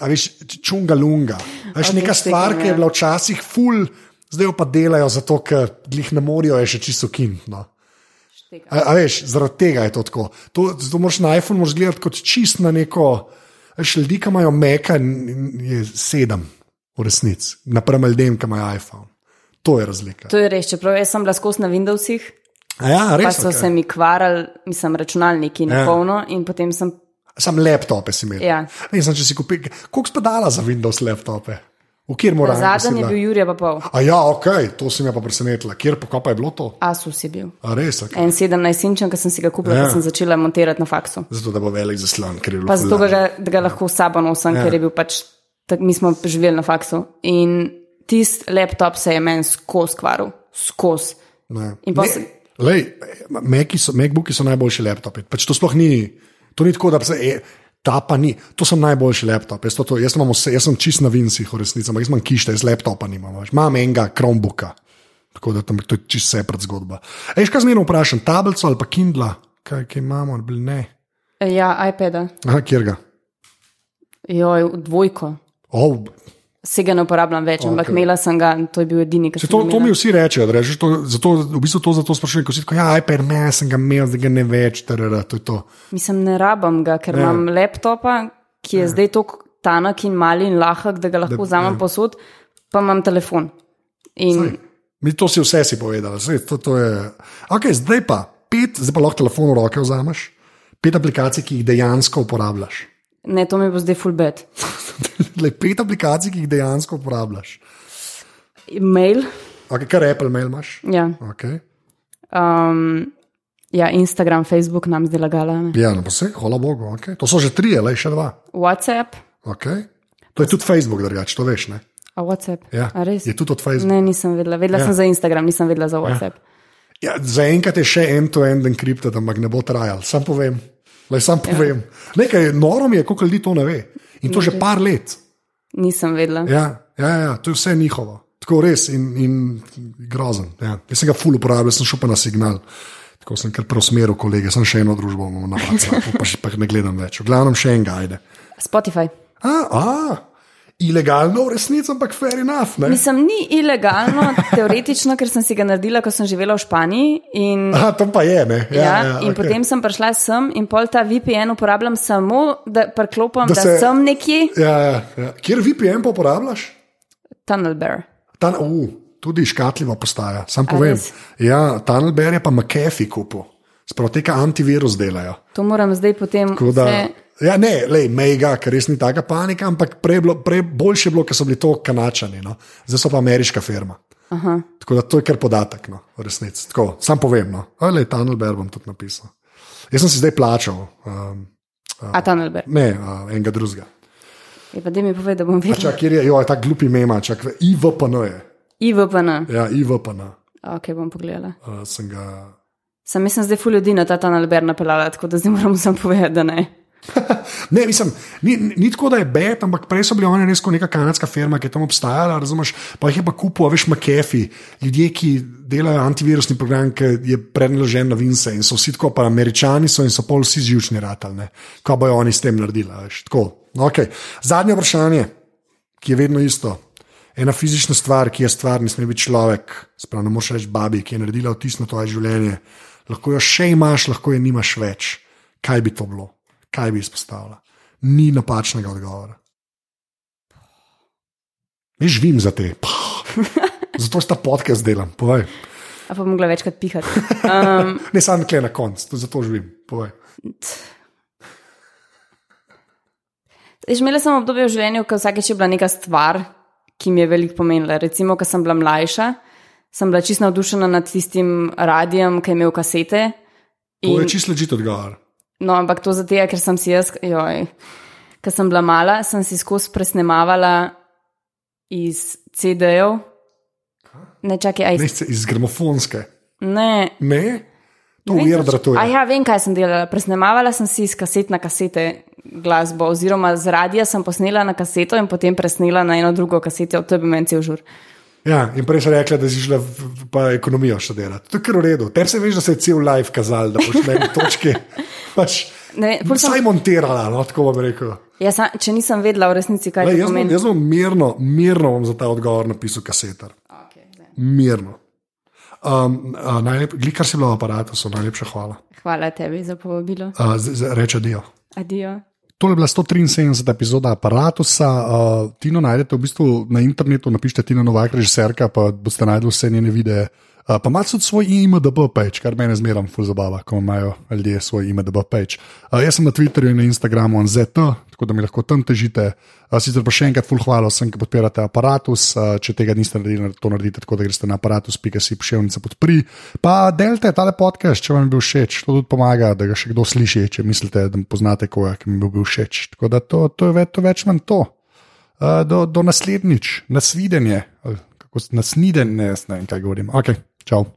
A veš, čunga lunga. Veš, neka stvar, ki je bila včasih full, zdaj pa delajo zato, ker jih ne morajo, je še čisto kin. No. A, a veš, zaradi tega je to tako. To, to moraš na iPhone moraš gledati kot čist na neko. Veš, ljudi, ki imajo meka, je sedem v resnici, naprem ljudem, ki imajo iPhone. To je razlika. To je res, čeprav jaz sem bila skozi na Windowsih. Ja, res, pa so okay. se mi kvarali, mislim, računalniki na ja. polno in potem sem Sam laptope si imel. Ja. Ne, sem, si kupil, koliko si pa dala za Windows laptope? V kjer mora biti? Zadnji je bil Jurija pa pol. A ja, ok, to se mi je pa presenetilo. Kjer pa, pa je bilo to? Asus je bil. A res, ok. En 17 inčen, ki sem si ga kupila, Ja. ja. sem začela montirati na faksu. Zato, da bo velik zaslon, ker je bilo Pa zato, da ga, da ga lahko s sabo nosim, Ja. ja. ker je bil pač, tak, mi smo živeli na faksu. In tisti laptop se je meni skozi kvaril, skozi. Ne. In Ne, se- Lej, Macbooki so najboljši laptopi. Pač to sploh ni, to ni tako, da se je. Ta pa ni, to so najboljši laptop. Jaz, to, to, jaz, vse, jaz sem čist na vincih, v resnici, ampak jaz imam kište, jaz laptopa nimam. Veš. Imam enega Chromebooka, tako da tam, to je čist seprat zgodba. Ej, kaj zmerno vprašam, tablico ali pa Kindla, kaj, kaj imamo, ali bil ne. Ja, iPada, Aha, kjer ga. joj, dvojko. Oh, Se ga ne uporabljam več, okay. ampak imela sem ga, to je bil edini, ki Se sem to, ga to imela. mi vsi rečejo, da rečeš, to, zato, v bistvu to zato sprašujem, ko si tako, ja, iPad, me sem ga imel, zdaj ga ne več, tarara, to je to. Mislim, ne rabim ga, ker ja. imam laptopa, ki je ja. zdaj tako tanek in mali in lahek, da ga lahko Da- vzamem ja. posod, pa imam telefon. In Saj. Mi to si vse si povedal, saj, to, to je. Okay, zdaj pa pet, zdaj pa lahko telefon v roke vzameš, pet aplikacij, ki jih dejansko uporabljaš. Ne, to mi bo zdaj full bed. (laughs) Le pet aplikacij, ki jih dejansko uporabljaš. Mail, Okay, kar Apple mail imaš. ja. Okay. Um, ja, Instagram, Facebook nam zdaj lagala. Ne? Ja, no pa se, hvala Bogu. Okay. To so že tri, le še dva. WhatsApp, Okay. To je tudi Facebook, drugače, to veš. Ne? a WhatsApp. Ja, A res? je tudi od Facebooka. Ne, nisem vedela. Vedela Ja. ja. sem za Instagram, nisem vedela za WhatsApp. Ja, Zaenkrat je še end-to-end encrypted, ampak ne bo trajal. Sam povem. Lej, sam povem. Ja. Nekaj noro mi je, koliko ljudi to ne ve. In to že par let. Nisem vedela. Ja, ja, ja, to je vse njihovo. Tako res in, in grozen. Ja. Jaz sem ga ful uporabljal, sem šel pa na signal. Tako sem kar preusmeril kolege, sem še eno družbo imel na WhatsAppu, pa, še- pa ne gledam več. V glavnem še enega ajde. Spotify. A, a, ilegalno v resnici, ampak fair enough. Ne? Mislim, ni ilegalno, teoretično, ker sem si ga naredila, ko sem živela v Španiji. In, Aha, tam pa je, ne. ja, Ja, ja, in okej. potem sem prišla sem in pol ta VPN uporabljam samo, da preklopim, Da da, se- sem nekje. Ja, ja, ja. Kjer VPN pa uporabljaš? Tunnel Bear. Ta, uh, tudi škatljiva postaja, sam povem. Ja, Tunnelbear je pa McAfee kupil. Sprav tega antivirus delajo. To moram zdaj potem. Tako Da, vse- ja, ne, lej, mega, ker res ni taka panika, ampak prej, bilo, prej boljše je bilo, ker so bili to kanačani, no? zdaj so pa ameriška firma. Aha. Tako da to je kar podatek, no, v resnici. Tako, sam povem, no, ali Tunnelbear bom tudi napisal. Jaz sem si zdaj plačal, um, A Tunnel Bear. ne, uh, enega drugega. Je pa da mi pove, da bom A videla. Čak, kjer je, jo, je ta glupi mema, čak, IVPN je. IVPN. Ja, IVPN. Ok, bom pogledala. Uh, sem ga. Sem mislim, zdaj ful ljudi na ta Tunnel Bear napeljala, tako da zdaj moram samo povedati, da ne. (laughs) Ne, mislim, ni, ni tako, da je bed, ampak prej so bili oni res kot neka kanadska firma, ki je tam obstajala, razumeš, pa jih je pa kupil, a veš, McAfee, ljudje, ki delajo antivirusni program, ki je predložen na Vince in so vsi tako, pa američani so in so pol vsi zjučni ratalne, kaj bojo oni s tem naredili, veš, tako. No, okay. Zadnje vprašanje, ki je vedno isto. Ena fizična stvar, ki je stvar, ne sme biti človek, spravo ne moreš reči babi, ki je naredila vtis na tvoje življenje. Lahko jo še imaš, lahko jo nimaš več. Kaj bi to bilo? Kaj bi izpostavila? Ni napačnega odgovora. Ne živim za te. (laughs) Zato sta podcast delam. Povej. A pa bom mogla večkrat pihati. (laughs) Um, Ne samo nekaj na koncu, zato živim. Povej. Že imela sem obdobje v življenju, ko vsakeč je bila neka stvar, ki mi je veliko pomenila. Recimo, ko sem bila mlajša, sem bila čisto navdušena nad tistim radijem, ki je imel kasete. To In, je čisto ležite odgovor. No, ampak to zato, ker sem si jaz, joj, ko sem bila mala, sem si skozi presnemavala iz CD-jev. Ne, čakaj, aj iz- iz gramofonske. Ne. Ne? To je urdra, to A je. ja, vem, kaj sem delala. Presnemavala sem si iz kaset na kasete glasbo, oziroma z radia sem posnela na kaseto in potem presnela na eno drugo kaseto, to je bil meni cel žur. Ja, in prej si rekla, da si šla pa ekonomijo študirati. To je kar v redu. Tebi se veš, da se je cel live kazal, da boš na eni točki. (laughs) Pač, Ne, ful sem- Vsaj montirala, no, tako bom rekel. Ja, sam, če nisem vedela v resnici, kaj Le, to jaz, jaz bom mirno, mirno bom za ta odgovor napisal kasetar. Okay, zdaj. Mirno. Um, uh, najlep, Glikar si bila v aparatu, so najlepša hvala. Hvala tebi za povabilo. Uh, z, z, reče Dio. Adijo. To je bila 173. epizoda aparata. Uh, Tino najdete v bistvu na internetu, napišite Tina Novak, režiserka, pa boste najdli vse njene videe Uh, pa imaš tudi svoj IMDB page, kar meni zmeraj ful zabava, ko imajo ljudje svoj IMDB page. Uh, jaz sem na Twitterju in na Instagramu ZT, tako da mi lahko tam težite. Uh, sicer pa še enkrat ful hvala vsem, ki podpirate aparatus. Uh, če tega niste naredili, to naredite tako, da greste na aparatus.si pošiljnica podpri. Pa delite tale podcast, če vam je bil všeč, to tudi pomaga, da ga še kdo sliši, če mislite, da poznate koga, ki mi bi bil všeč. Tako da to, to je več, to več manj to. Uh, do, do naslednjič, nasvidenje, kako nasvidenje, ne vem, kaj govorim. Ok, Ciao.